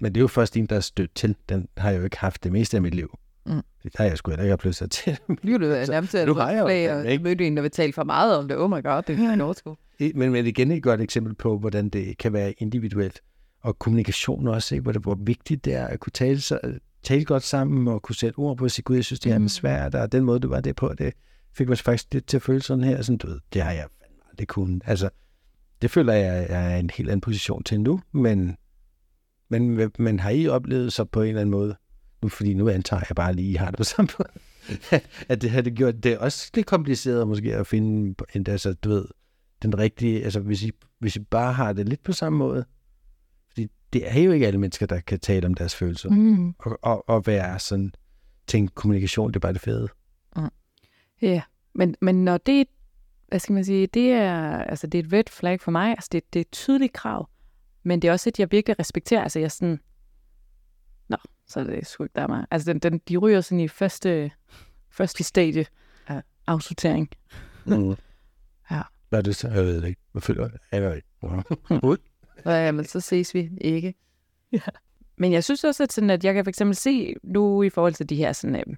men det er jo først en, der er stødt til. Den har jeg jo ikke haft det meste af mit liv. Mm. Det har jeg sgu heller ikke haft lyst til. Bliver det Så nærmest et nu rødt flag, og ikke. mødte en, der vil tale for meget om det. Oh my god, det jeg ikke overskue. men, men igen et godt eksempel på, hvordan det kan være individuelt. Og kommunikation også, ikke? Hvor, det, hvor vigtigt det er at kunne tale, så, tale godt sammen og kunne sætte ord på og sige, gud, jeg synes, det er Mm. svært, og den måde, du var det på, det fik mig faktisk lidt til at føle sådan her. Sådan, du ved, det har jeg aldrig kunnet. Altså, det føler jeg, jeg er en helt anden position til nu, men, men, men har I oplevet så på en eller anden måde, nu, fordi nu antager jeg bare lige, I har det på samme måde, at det har det gjort det er også lidt kompliceret måske at finde en, altså, du ved, den rigtige, altså hvis I, hvis I bare har det lidt på samme måde, det er jo ikke alle mennesker, der kan tale om deres følelser, mm. Og, og, og være sådan, tænke kommunikation, det er bare det fede. Ja, men, men når det, hvad skal man sige, det er, altså det er et red flag for mig, altså det, det er et tydeligt krav, men det er også et, jeg virkelig respekterer, altså jeg sådan, nå, så er det sgu ikke der er mig. Altså den, den, de ryger sådan i første, første stadie af afsortering. Mm. Ja. Hvad er det så? Jeg ved det ikke. Hvad føler jeg? Jeg ved ikke. Jamen, så ses vi ikke. Men jeg synes også, at, sådan, at jeg kan for eksempel se nu i forhold til de her sådan, øh,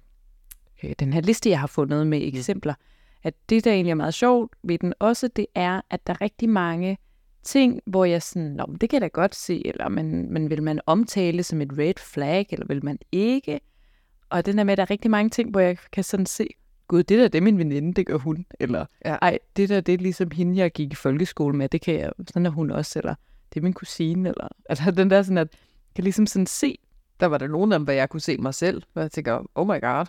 øh, den her liste, jeg har fundet med eksempler, at det, der egentlig er meget sjovt ved den også, det er, at der er rigtig mange ting, hvor jeg sådan, Nå, men det kan jeg da godt se, eller men, men vil man omtale som et red flag, eller vil man ikke? Og den der med, at der er rigtig mange ting, hvor jeg kan sådan se gud, det der, det er min veninde, det gør hun. Eller, Ja. ej, det der, det er ligesom hende, jeg gik i folkeskole med, det kan jeg, sådan er hun også. Eller, det er min kusine. Eller, altså den der sådan, at jeg kan ligesom sådan se, Der var der nogen af dem, hvor jeg kunne se mig selv, hvor jeg tænker, oh my god.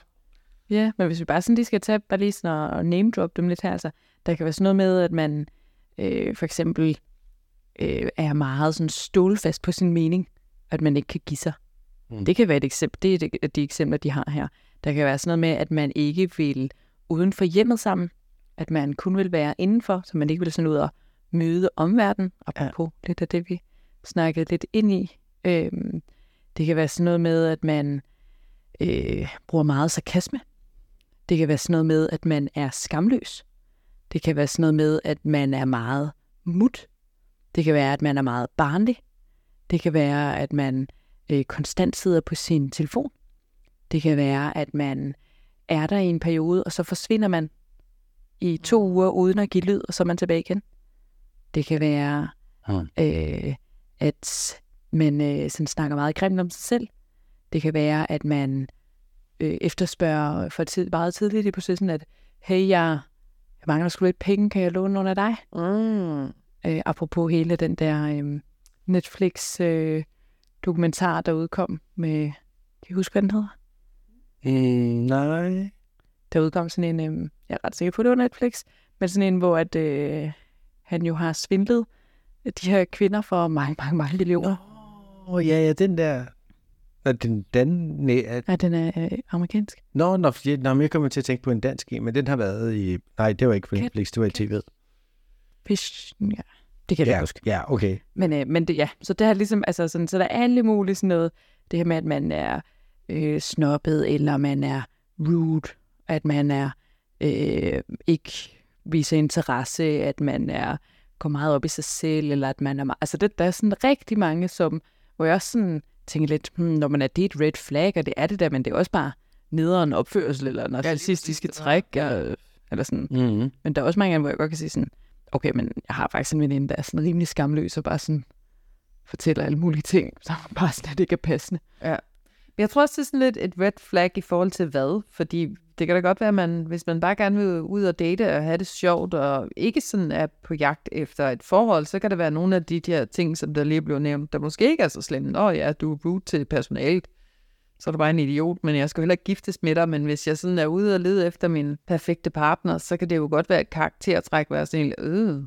Ja, men hvis vi bare sådan lige skal tage, bare lige sådan og- og name drop dem lidt her, altså, der kan være sådan noget med, at man øh, for eksempel øh, er meget sådan stålfast på sin mening, at man ikke kan give sig. Mm. Det kan være et eksempel, det er de, de eksempler, de har her. Der kan være sådan noget med, at man ikke vil uden for hjemmet sammen, at man kun vil være indenfor, så man ikke vil sådan ud og møde omverdenen, apropos ja. lidt af det, vi snakkede lidt ind i. Øhm, det kan være sådan noget med, at man øh, bruger meget sarkasme. Det kan være sådan noget med, at man er skamløs. Det kan være sådan noget med, at man er meget mut. Det kan være, at man er meget barnlig. Det kan være, at man øh, konstant sidder på sin telefon. Det kan være, at man er der i en periode, og så forsvinder man i to uger uden at give lyd, og så er man tilbage igen. Det kan være, Hmm. øh, at man øh, sådan snakker meget grimt om sig selv. Det kan være, at man øh, efterspørger for tid, meget tidligt i processen, at hey, jeg, jeg mangler sgu lidt penge, kan jeg låne nogle af dig? Mm. Øh, apropos hele den der øh, Netflix-dokumentar, der udkom med, kan I huske, hvad den hedder? Mm, nej. Der udkom sådan en, øh, jeg er ret sikker på, det var Netflix, men sådan en, hvor at, øh, han jo har svindlet de her kvinder for mange, mange, mange millioner. Åh, oh, ja, ja, den der... Nå, den, den, nej, at, Ja, den er øh, amerikansk. nå, nå, fordi, nå, jeg kommer til at tænke på en dansk en, men den har været i... Nej, det var ikke på Netflix, det var i tv'et. Fish, ja. Det kan jeg Ja, huske. ja, okay. Men, øh, men det, ja, så det er ligesom, altså sådan, så der er alle mulige sådan noget, det her med, at man er øh, snobbet, eller man er rude, at man er øh, ikke viser interesse, at man er går meget op i sig selv, eller at man er meget, altså det, der er sådan rigtig mange, som, hvor jeg også sådan tænker lidt, hmm, når man er det et red flag, og det er det der, men det er også bare nederen opførsel, eller narcissistiske præcis. træk, ja. eller sådan. Mm-hmm. Men der er også mange gange, hvor jeg godt kan sige sådan, okay, men jeg har faktisk en veninde, der er sådan rimelig skamløs, og bare sådan fortæller alle mulige ting, som bare slet ikke er passende. Men jeg tror også, det er sådan lidt et red flag i forhold til hvad, fordi det kan da godt være, at man, hvis man bare gerne vil ud og date og have det sjovt, og ikke sådan er på jagt efter et forhold, så kan der være nogle af de der ting, som der lige blev nævnt, der måske ikke er så slemme. Nå ja, du er rude til personalet, så er du bare en idiot, men jeg skal heller ikke giftes med dig, men hvis jeg sådan er ude og lede efter min perfekte partner, så kan det jo godt være et karaktertræk, hvor jeg sådan helt, øh,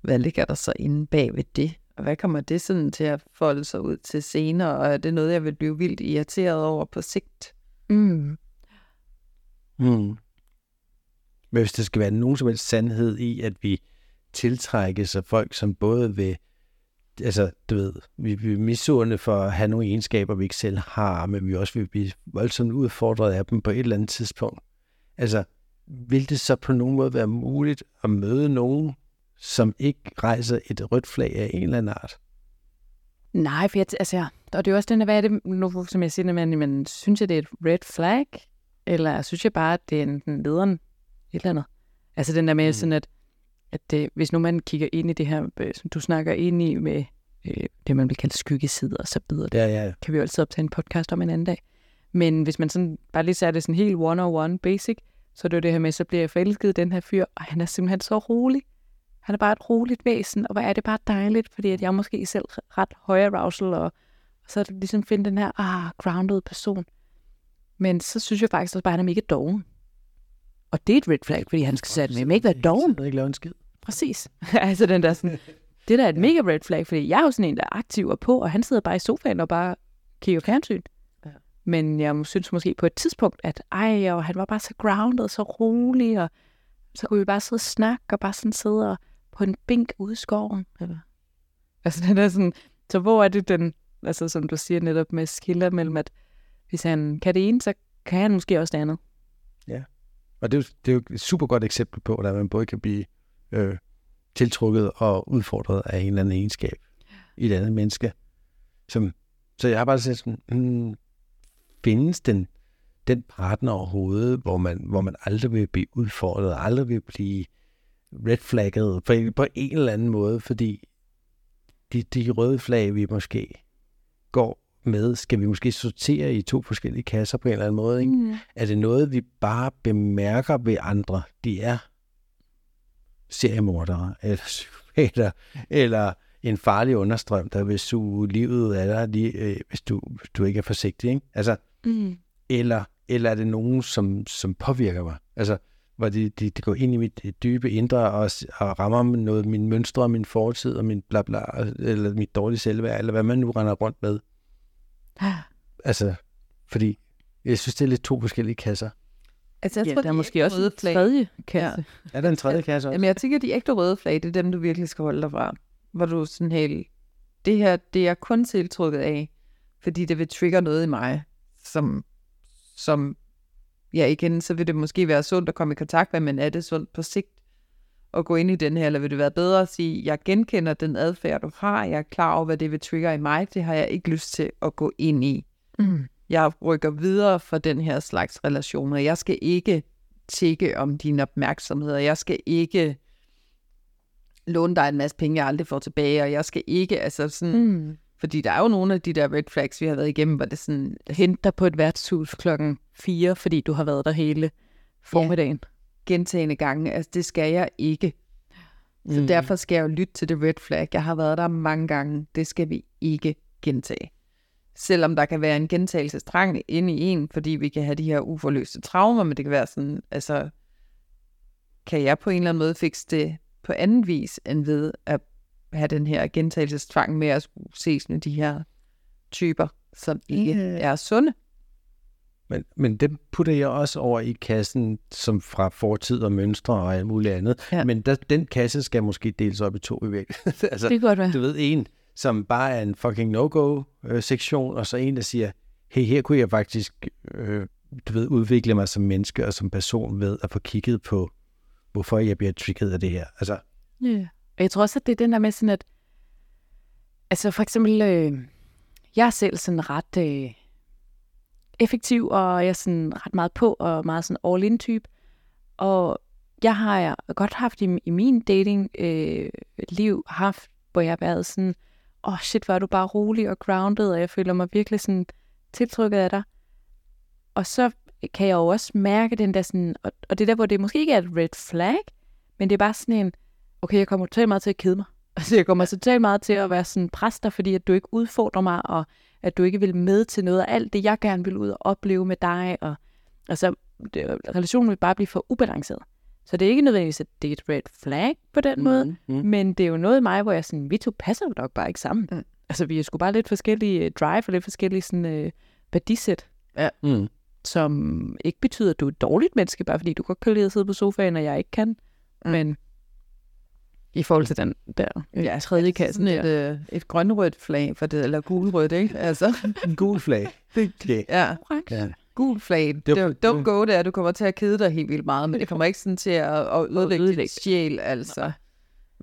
hvad ligger der så inde bag ved det? Og hvad kommer det sådan til at folde sig ud til senere? Og er det noget, jeg vil blive vildt irriteret over på sigt? Mm. Mm. Men hvis der skal være nogen som helst sandhed i, at vi tiltrækkes af folk, som både vil, altså du ved, vi vi er misunde for at have nogle egenskaber, vi ikke selv har, men vi også vil blive voldsomt udfordret af dem på et eller andet tidspunkt. Altså, vil det så på nogen måde være muligt at møde nogen, som ikke rejser et rødt flag af en eller anden art? Nej, for jeg, altså, og det er jo også den, der, hvad er det, nu, som jeg siger, men, men synes jeg, det er et red flag? Eller synes jeg bare, at det er en en lederen et eller andet? Altså den der med Mm. sådan, at, at det, hvis nu man kigger ind i det her, øh, som du snakker ind i med øh, det, man vil kalde skyggesider og så videre, Ja, ja. kan vi jo altid optage en podcast om en anden dag. Men hvis man sådan bare lige ser det sådan helt one-on-one basic, så er det jo det her med, så bliver jeg forelsket i den her fyr, og han er simpelthen så rolig. Han er bare et roligt væsen, og hvor er det bare dejligt, fordi at jeg måske selv ret høj arousal, og, og så er det ligesom finde den her ah, grounded person. Men så synes jeg faktisk også bare, at han er mega doven. Og det er et red flag, fordi han skal sætte med ikke være doven. Jeg ikke lave en skid. Præcis. altså den der sådan, det der er et mega red flag, fordi jeg er jo sådan en, der er aktiv og på, og han sidder bare i sofaen og bare kigger fjernsyn. Ja. Men jeg synes måske på et tidspunkt, at ej, og han var bare så grounded, så rolig, og så kunne vi bare sidde og snakke, og bare sådan sidde og på en bænk ude i skoven. Eller? Altså den er sådan, så hvor er det den, altså som du siger netop med skiller mellem, at hvis han kan det ene, så kan han måske også det andet. Ja, Og det er, jo, det er jo et super godt eksempel på, at man både kan blive øh, tiltrukket og udfordret af en eller anden egenskab i et andet menneske. Som, så jeg har bare set sådan, hmm, findes den, den partner overhovedet, hvor man, hvor man aldrig vil blive udfordret, aldrig vil blive red flagget på, en- på en eller anden måde, fordi de, de røde flag, vi måske går med, skal vi måske sortere i to forskellige kasser på en eller anden måde. Ikke? Mm. Er det noget, vi bare bemærker ved andre? De er seriemordere, eller psykopater, eller en farlig understrøm, der vil suge livet af dig, lige, øh, hvis, du, hvis du ikke er forsigtig. Ikke? Altså, Mm. eller, eller er det nogen, som, som påvirker mig? Altså, hvor de, de, de går ind i mit øh, dybe indre og, og rammer noget min mønstre, min fortid og min bla bla, eller mit dårlige selvværd, eller hvad man nu render rundt med. Altså, fordi jeg synes, det er lidt to forskellige kasser. Altså, jeg Ja, tror, der er måske også røde en flag- tredje kasse. Er der en tredje kasse også? Jamen, jeg tænker, de ægte røde flag, det er dem, du virkelig skal holde dig fra. Hvor du sådan helt, det her, det er jeg kun tiltrukket af, fordi det vil trigge noget i mig, som, som ja, igen, så vil det måske være sundt at komme i kontakt med, men er det sundt på sigt at gå ind i den her, eller vil det være bedre at sige, jeg genkender den adfærd, du har, jeg er klar over, hvad det vil trigge i mig, det har jeg ikke lyst til at gå ind i. Mm. Jeg rykker videre for den her slags relationer. Jeg skal ikke tjekke om din opmærksomhed, og jeg skal ikke låne dig en masse penge, jeg aldrig får tilbage, og jeg skal ikke, altså sådan, mm. Fordi der er jo nogle af de der red flags, vi har været igennem, hvor det sådan, Hent dig på et værtshus klokken 4, fordi du har været der hele formiddagen. Gentagende gange, altså det skal jeg ikke. Så mm. derfor skal jeg jo lytte til det red flag. Jeg har været der mange gange, det skal vi ikke gentage. Selvom der kan være en gentagelsestrang inde i en, fordi vi kan have de her uforløste traumer, men det kan være sådan, altså, kan jeg på en eller anden måde fikse det på anden vis, end ved at have den her gentagelsestrang med at skulle ses med de her typer, som ikke Ja. er sunde. Men, men dem putter jeg også over i kassen, som fra fortid og mønstre og alt muligt andet. Ja. Men der, den kasse skal måske deles op i to i virkeligheden. altså, Det godt være. du ved, en, som bare er en fucking no-go-sektion, og så en, der siger, hey, her kunne jeg faktisk, øh, du ved, udvikle mig som menneske og som person ved at få kigget på, hvorfor jeg bliver trigget af det her. Altså, Ja. Og jeg tror også, at det er den der med sådan, at altså for eksempel, øh, jeg er selv sådan ret øh, effektiv, og jeg er sådan ret meget på, og meget sådan all-in type. Og jeg har jeg godt haft i, i min dating øh, liv haft, hvor jeg har været sådan, åh oh shit, hvor er du bare rolig og grounded, og jeg føler mig virkelig sådan tiltrykket af dig. Og så kan jeg jo også mærke den der sådan, og, og det der, hvor det måske ikke er et red flag, men det er bare sådan en, okay, jeg kommer totalt meget til at kede mig. Altså, jeg kommer totalt meget til at være sådan præster, fordi at du ikke udfordrer mig, og at du ikke vil med til noget af alt det, jeg gerne vil ud og opleve med dig. Og, altså, det, relationen vil bare blive for ubalanceret. Så det er ikke nødvendigvis, at det er et red flag på den mm. måde, mm. men det er jo noget i mig, hvor jeg sådan, vi to passer jo nok bare ikke sammen. Mm. Altså, vi er sgu bare lidt forskellige øh, drive, og lidt forskellige sådan, øh, værdisæt, Mm. som ikke betyder, at du er et dårligt menneske, bare fordi du godt kan lide at sidde på sofaen, og jeg ikke kan. Mm. Men i forhold til den der øh, ja, tredje kasse Sådan et, øh, et grønrødt flag, for det, eller gulrødt, ikke? Altså, En gul flag. Okay. ja. Ja. Gul flag. Det Det, det, don't go der. Du kommer til at kede dig helt vildt meget, men det kommer ikke sådan til at, at ødelægge dit sjæl, altså.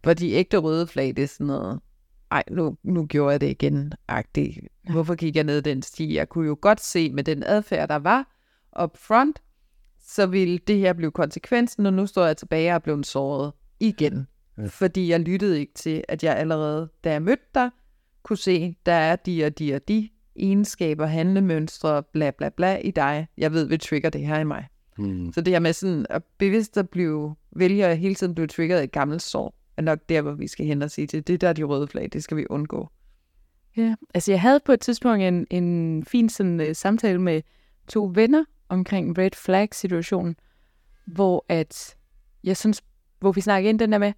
For de ægte røde flag, det er sådan noget, ej, nu, nu gjorde jeg det igen, agtigt. Hvorfor gik jeg ned den sti? Jeg kunne jo godt se med den adfærd, der var up front, så ville det her blive konsekvensen, og nu står jeg tilbage og er blevet såret igen. Ja. Fordi jeg lyttede ikke til, at jeg allerede, da jeg mødte dig, kunne se, der er de og de og de egenskaber, handlemønstre, bla bla bla i dig. Jeg ved, vil trigger det her i mig. Mm. Så det her med sådan at bevidst at blive, vælge at hele tiden blive triggeret af et gammelt sår, er nok der, hvor vi skal hen og sige til, det der er de røde flag, det skal vi undgå. Ja, altså jeg havde på et tidspunkt en, en fin sådan, uh, samtale med to venner omkring red flag situationen, hvor at jeg synes, hvor vi snakkede ind den der med,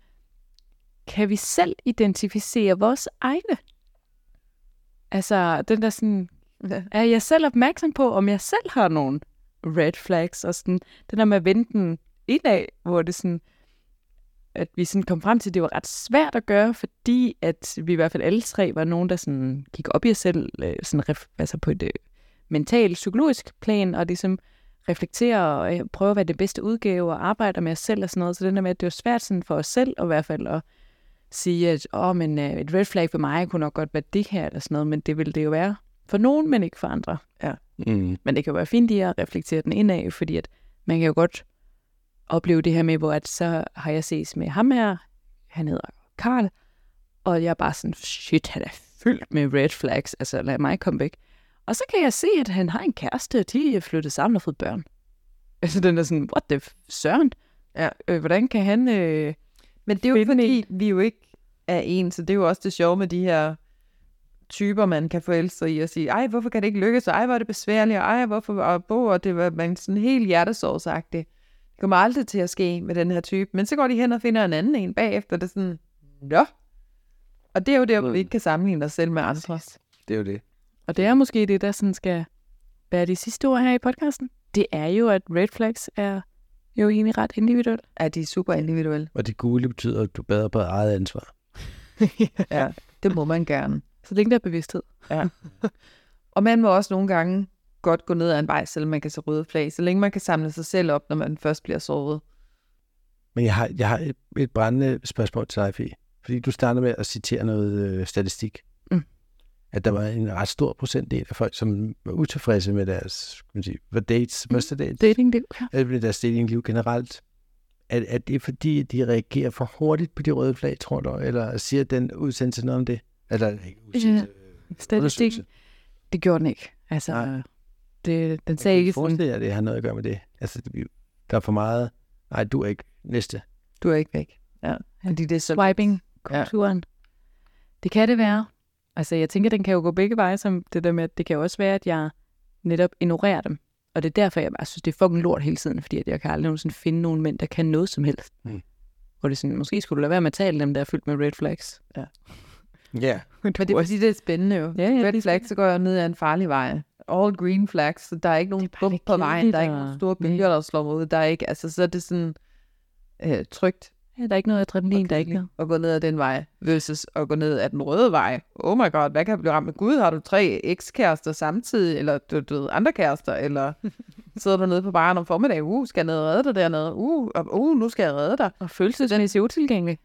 kan vi selv identificere vores egne? Altså den der sådan, er jeg selv opmærksom på, om jeg selv har nogle red flags, og sådan, den der med at vende den indad, hvor det sådan, at vi sådan kom frem til, at det var ret svært at gøre, fordi at vi i hvert fald alle tre var nogen, der sådan gik op i os selv, øh, sådan ref, altså på et øh, mentalt, psykologisk plan, og ligesom reflektere og øh, prøve at være det bedste udgave og arbejde med os selv og sådan noget. Så den der med, at det var svært sådan for os selv at i hvert fald at sige, at åh, men øh, et red flag for mig kunne nok godt være det her eller sådan noget, men det ville det jo være for nogen, men ikke for andre. Mm. Men det kan jo være fint lige at reflektere den indad, fordi at man kan jo godt opleve det her med, hvor at så har jeg ses med ham her, han hedder Karl, og jeg er bare sådan, shit, han er fyldt med red flags, altså lad mig komme væk. Og så kan jeg se, at han har en kæreste, og de er flyttet sammen og fået børn. Altså den er sådan, what the søren? Ja. Øh, hvordan kan han... Øh... Men det er jo fordi, vi jo ikke er en, så det er jo også det sjove med de her typer, man kan forelske sig i og sige, ej, hvorfor kan det ikke lykkes, og ej, hvor er det besværligt, og ej, hvorfor, og, bo, og det var man sådan helt hjertesårsagtigt. Det kommer aldrig til at ske med den her type, men så går de hen og finder en anden en bagefter, det er sådan, nå. Og det er jo der, hvor vi ikke kan sammenligne os selv med andre. Det er jo det. Og det er måske det, der sådan skal være de sidste ord her i podcasten. Det er jo, at red flags er jo egentlig ret individuelt. Ja, de er super individuelle. Og det gule betyder, at du bedre på eget ansvar. Ja, det må man gerne. Så længe der er bevidsthed. Og man må også nogle gange godt gå ned ad en vej, selvom man kan se røde flag, så længe man kan samle sig selv op, når man først bliver såret. Men jeg har, jeg har et, et brændende spørgsmål til dig, Fie. Fordi du starter med at citere noget øh, statistik. At der var en ret stor procentdel af folk, som var utilfredse med deres kan man sige, hvad dates, mm. første dates, Datingliv, ja. eller med deres datingliv generelt. Er, er det fordi, de reagerer for hurtigt på de røde flag, tror du? Eller siger den udsendelse noget om det? Eller ikke udsendelse, øh, Statistik, det gjorde den ikke. Altså, Nej. det, den Jeg sagde kan ikke sådan, at det har noget at gøre med det. Altså, det- der er for meget, nej, du er ikke næste. Du er ikke væk. Ja, fordi det er så... swiping-kulturen. Ja. Det kan det være. Altså, jeg tænker, den kan jo gå begge veje, som det der med, at det kan også være, at jeg netop ignorerer dem. Og det er derfor, jeg bare synes, det er fucking lort hele tiden, fordi at jeg kan aldrig nogensinde finde nogen mænd, der kan noget som helst. Mm. Hvor det er sådan, måske skulle du lade være med at tale dem, der er fyldt med red flags. Ja. Men det er fordi, det er spændende jo. Ja, ja, det Red er flag, så går jeg ned ad en farlig vej. All green flags, så der er ikke nogen er bump på vejen, der er ikke nogen og- store bølger, der slår mig ud. Der er ikke, altså, så er det sådan øh, trygt Ja, der er ikke noget adrenalin, der er ikke noget. at gå ned ad den vej, versus at gå ned ad den røde vej. Oh my god, hvad kan jeg blive ramt med? Gud, har du tre ekskærester samtidig, eller du, du ved, andre kærester, eller sidder du nede på baren om formiddagen, uh, skal jeg ned og redde dig dernede, uh, og, uh, nu skal jeg redde dig. Og følelsesmæssigt utilgængelig.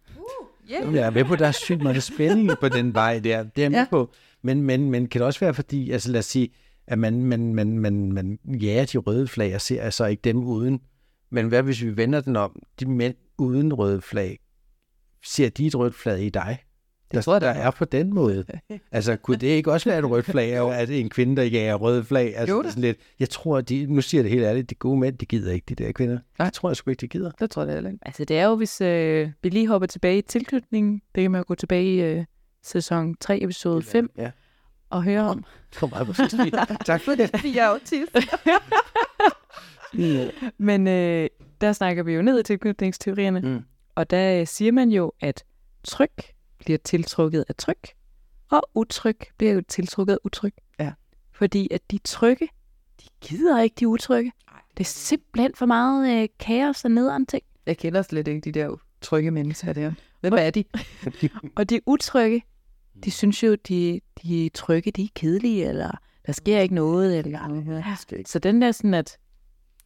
Yeah. Jeg er med på, at der er sygt meget spænding på den vej der. Det er med Ja. på. Men, men, men kan det også være fordi, altså lad os sige, at man, man, man, man, man jager de røde flag og ser altså ikke dem uden. Men hvad hvis vi vender den om? De mænd uden røde flag, ser de et rødt flag i dig? Tror jeg, der der er på den måde. Altså, kunne det ikke også være et rødt flag, og at en kvinde, der jager røde flag? Altså, Jo det da. er sådan lidt, jeg tror, de, nu siger det helt ærligt, de gode mænd, de gider ikke, de der kvinder. Nej. Det tror jeg sgu ikke, de gider. Det tror jeg heller ikke. Altså, det er jo, hvis øh, vi lige hopper tilbage i tilknytningen, det kan man jo gå tilbage i øh, sæson 3, episode 5, Ja. og høre om. Det var meget på Tak for det. Jeg er autist. Men øh, der snakker vi jo ned i tilknytningsteorierne, Mm. og der øh, siger man jo, at tryk bliver tiltrukket af tryk, og utryk bliver jo tiltrukket af utryk. Ja. Fordi at de trygge, de gider ikke de utrygge. Det er simpelthen for meget øh, kaos og nederen ting. Jeg kender slet ikke de der trygge mennesker der. Hvem er de? Og de utrygge, de synes jo, de, de trygge, de er kedelige, eller der sker ikke noget. Eller, ja. Så den der sådan, at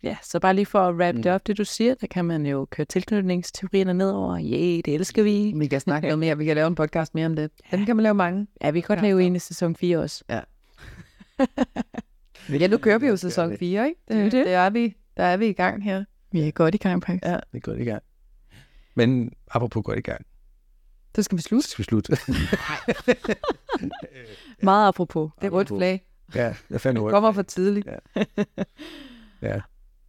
Ja, så bare lige for at wrap det op, det du siger, der kan man jo køre tilknytningsteorierne ned over. Yeah, det elsker vi. Vi kan snakke noget mere. Vi kan lave en podcast mere om det. Den kan man lave mange. Ja, vi kan godt Ja, lave så. en i sæson 4 også. Ja, nu kører vi jo sæson 4, ikke? Det er det. det er vi, der er vi i gang her. Vi er godt i gang, faktisk. Ja. Det er godt i gang. Men apropos godt i gang, Så skal vi så slutte. skal vi slutte. Meget apropos. Det er rødt flag. ja, jeg fandt Det ordet. kommer for tidligt. Ja.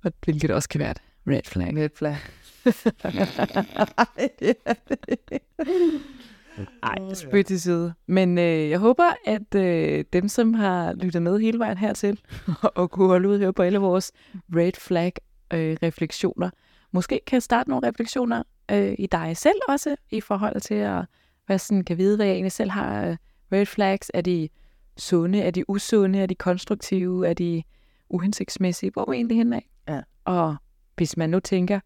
Og hvilket også kan være et red flag. Rødt flag. Ej, spøg til side. Men øh, jeg håber, at øh, dem, som har lyttet med hele vejen hertil, og kunne holde ud og høre på alle vores red flag øh, refleksioner, måske kan starte nogle refleksioner øh, i dig selv også, i forhold til at hvad sådan, kan vide, hvad jeg egentlig selv har øh, red flags. Er de sunde? Er de usunde? Er de konstruktive? Er de uhensigtsmæssige? Hvor er vi egentlig henne af? Ja. Og hvis man nu tænker,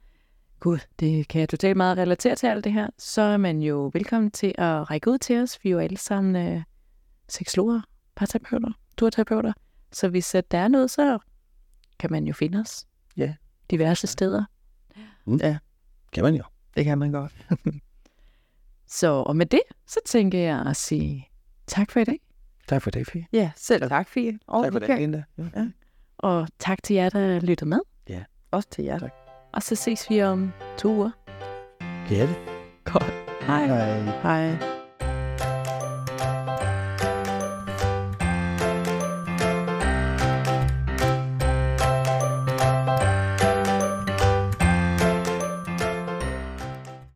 gud, det kan jeg totalt meget relatere til alt det her, så er man jo velkommen til at række ud til os. Vi er jo alle sammen øh, seksologer, parterapeuter, turterapeuter. Så hvis at der er noget, så kan man jo finde os. Ja. Diverse steder. Kan man jo. Det kan man godt. Så og med det, så tænker jeg at sige tak for i dag. Tak for det, Fie. Ja, selv tak, Fie. Og Tak for Michael. det, Linda. Ja. Og tak til jer, der lytter med. Også til jer. Tak. Og så ses vi om to uger. Ja, det. Godt. Hej. Hej. Hej.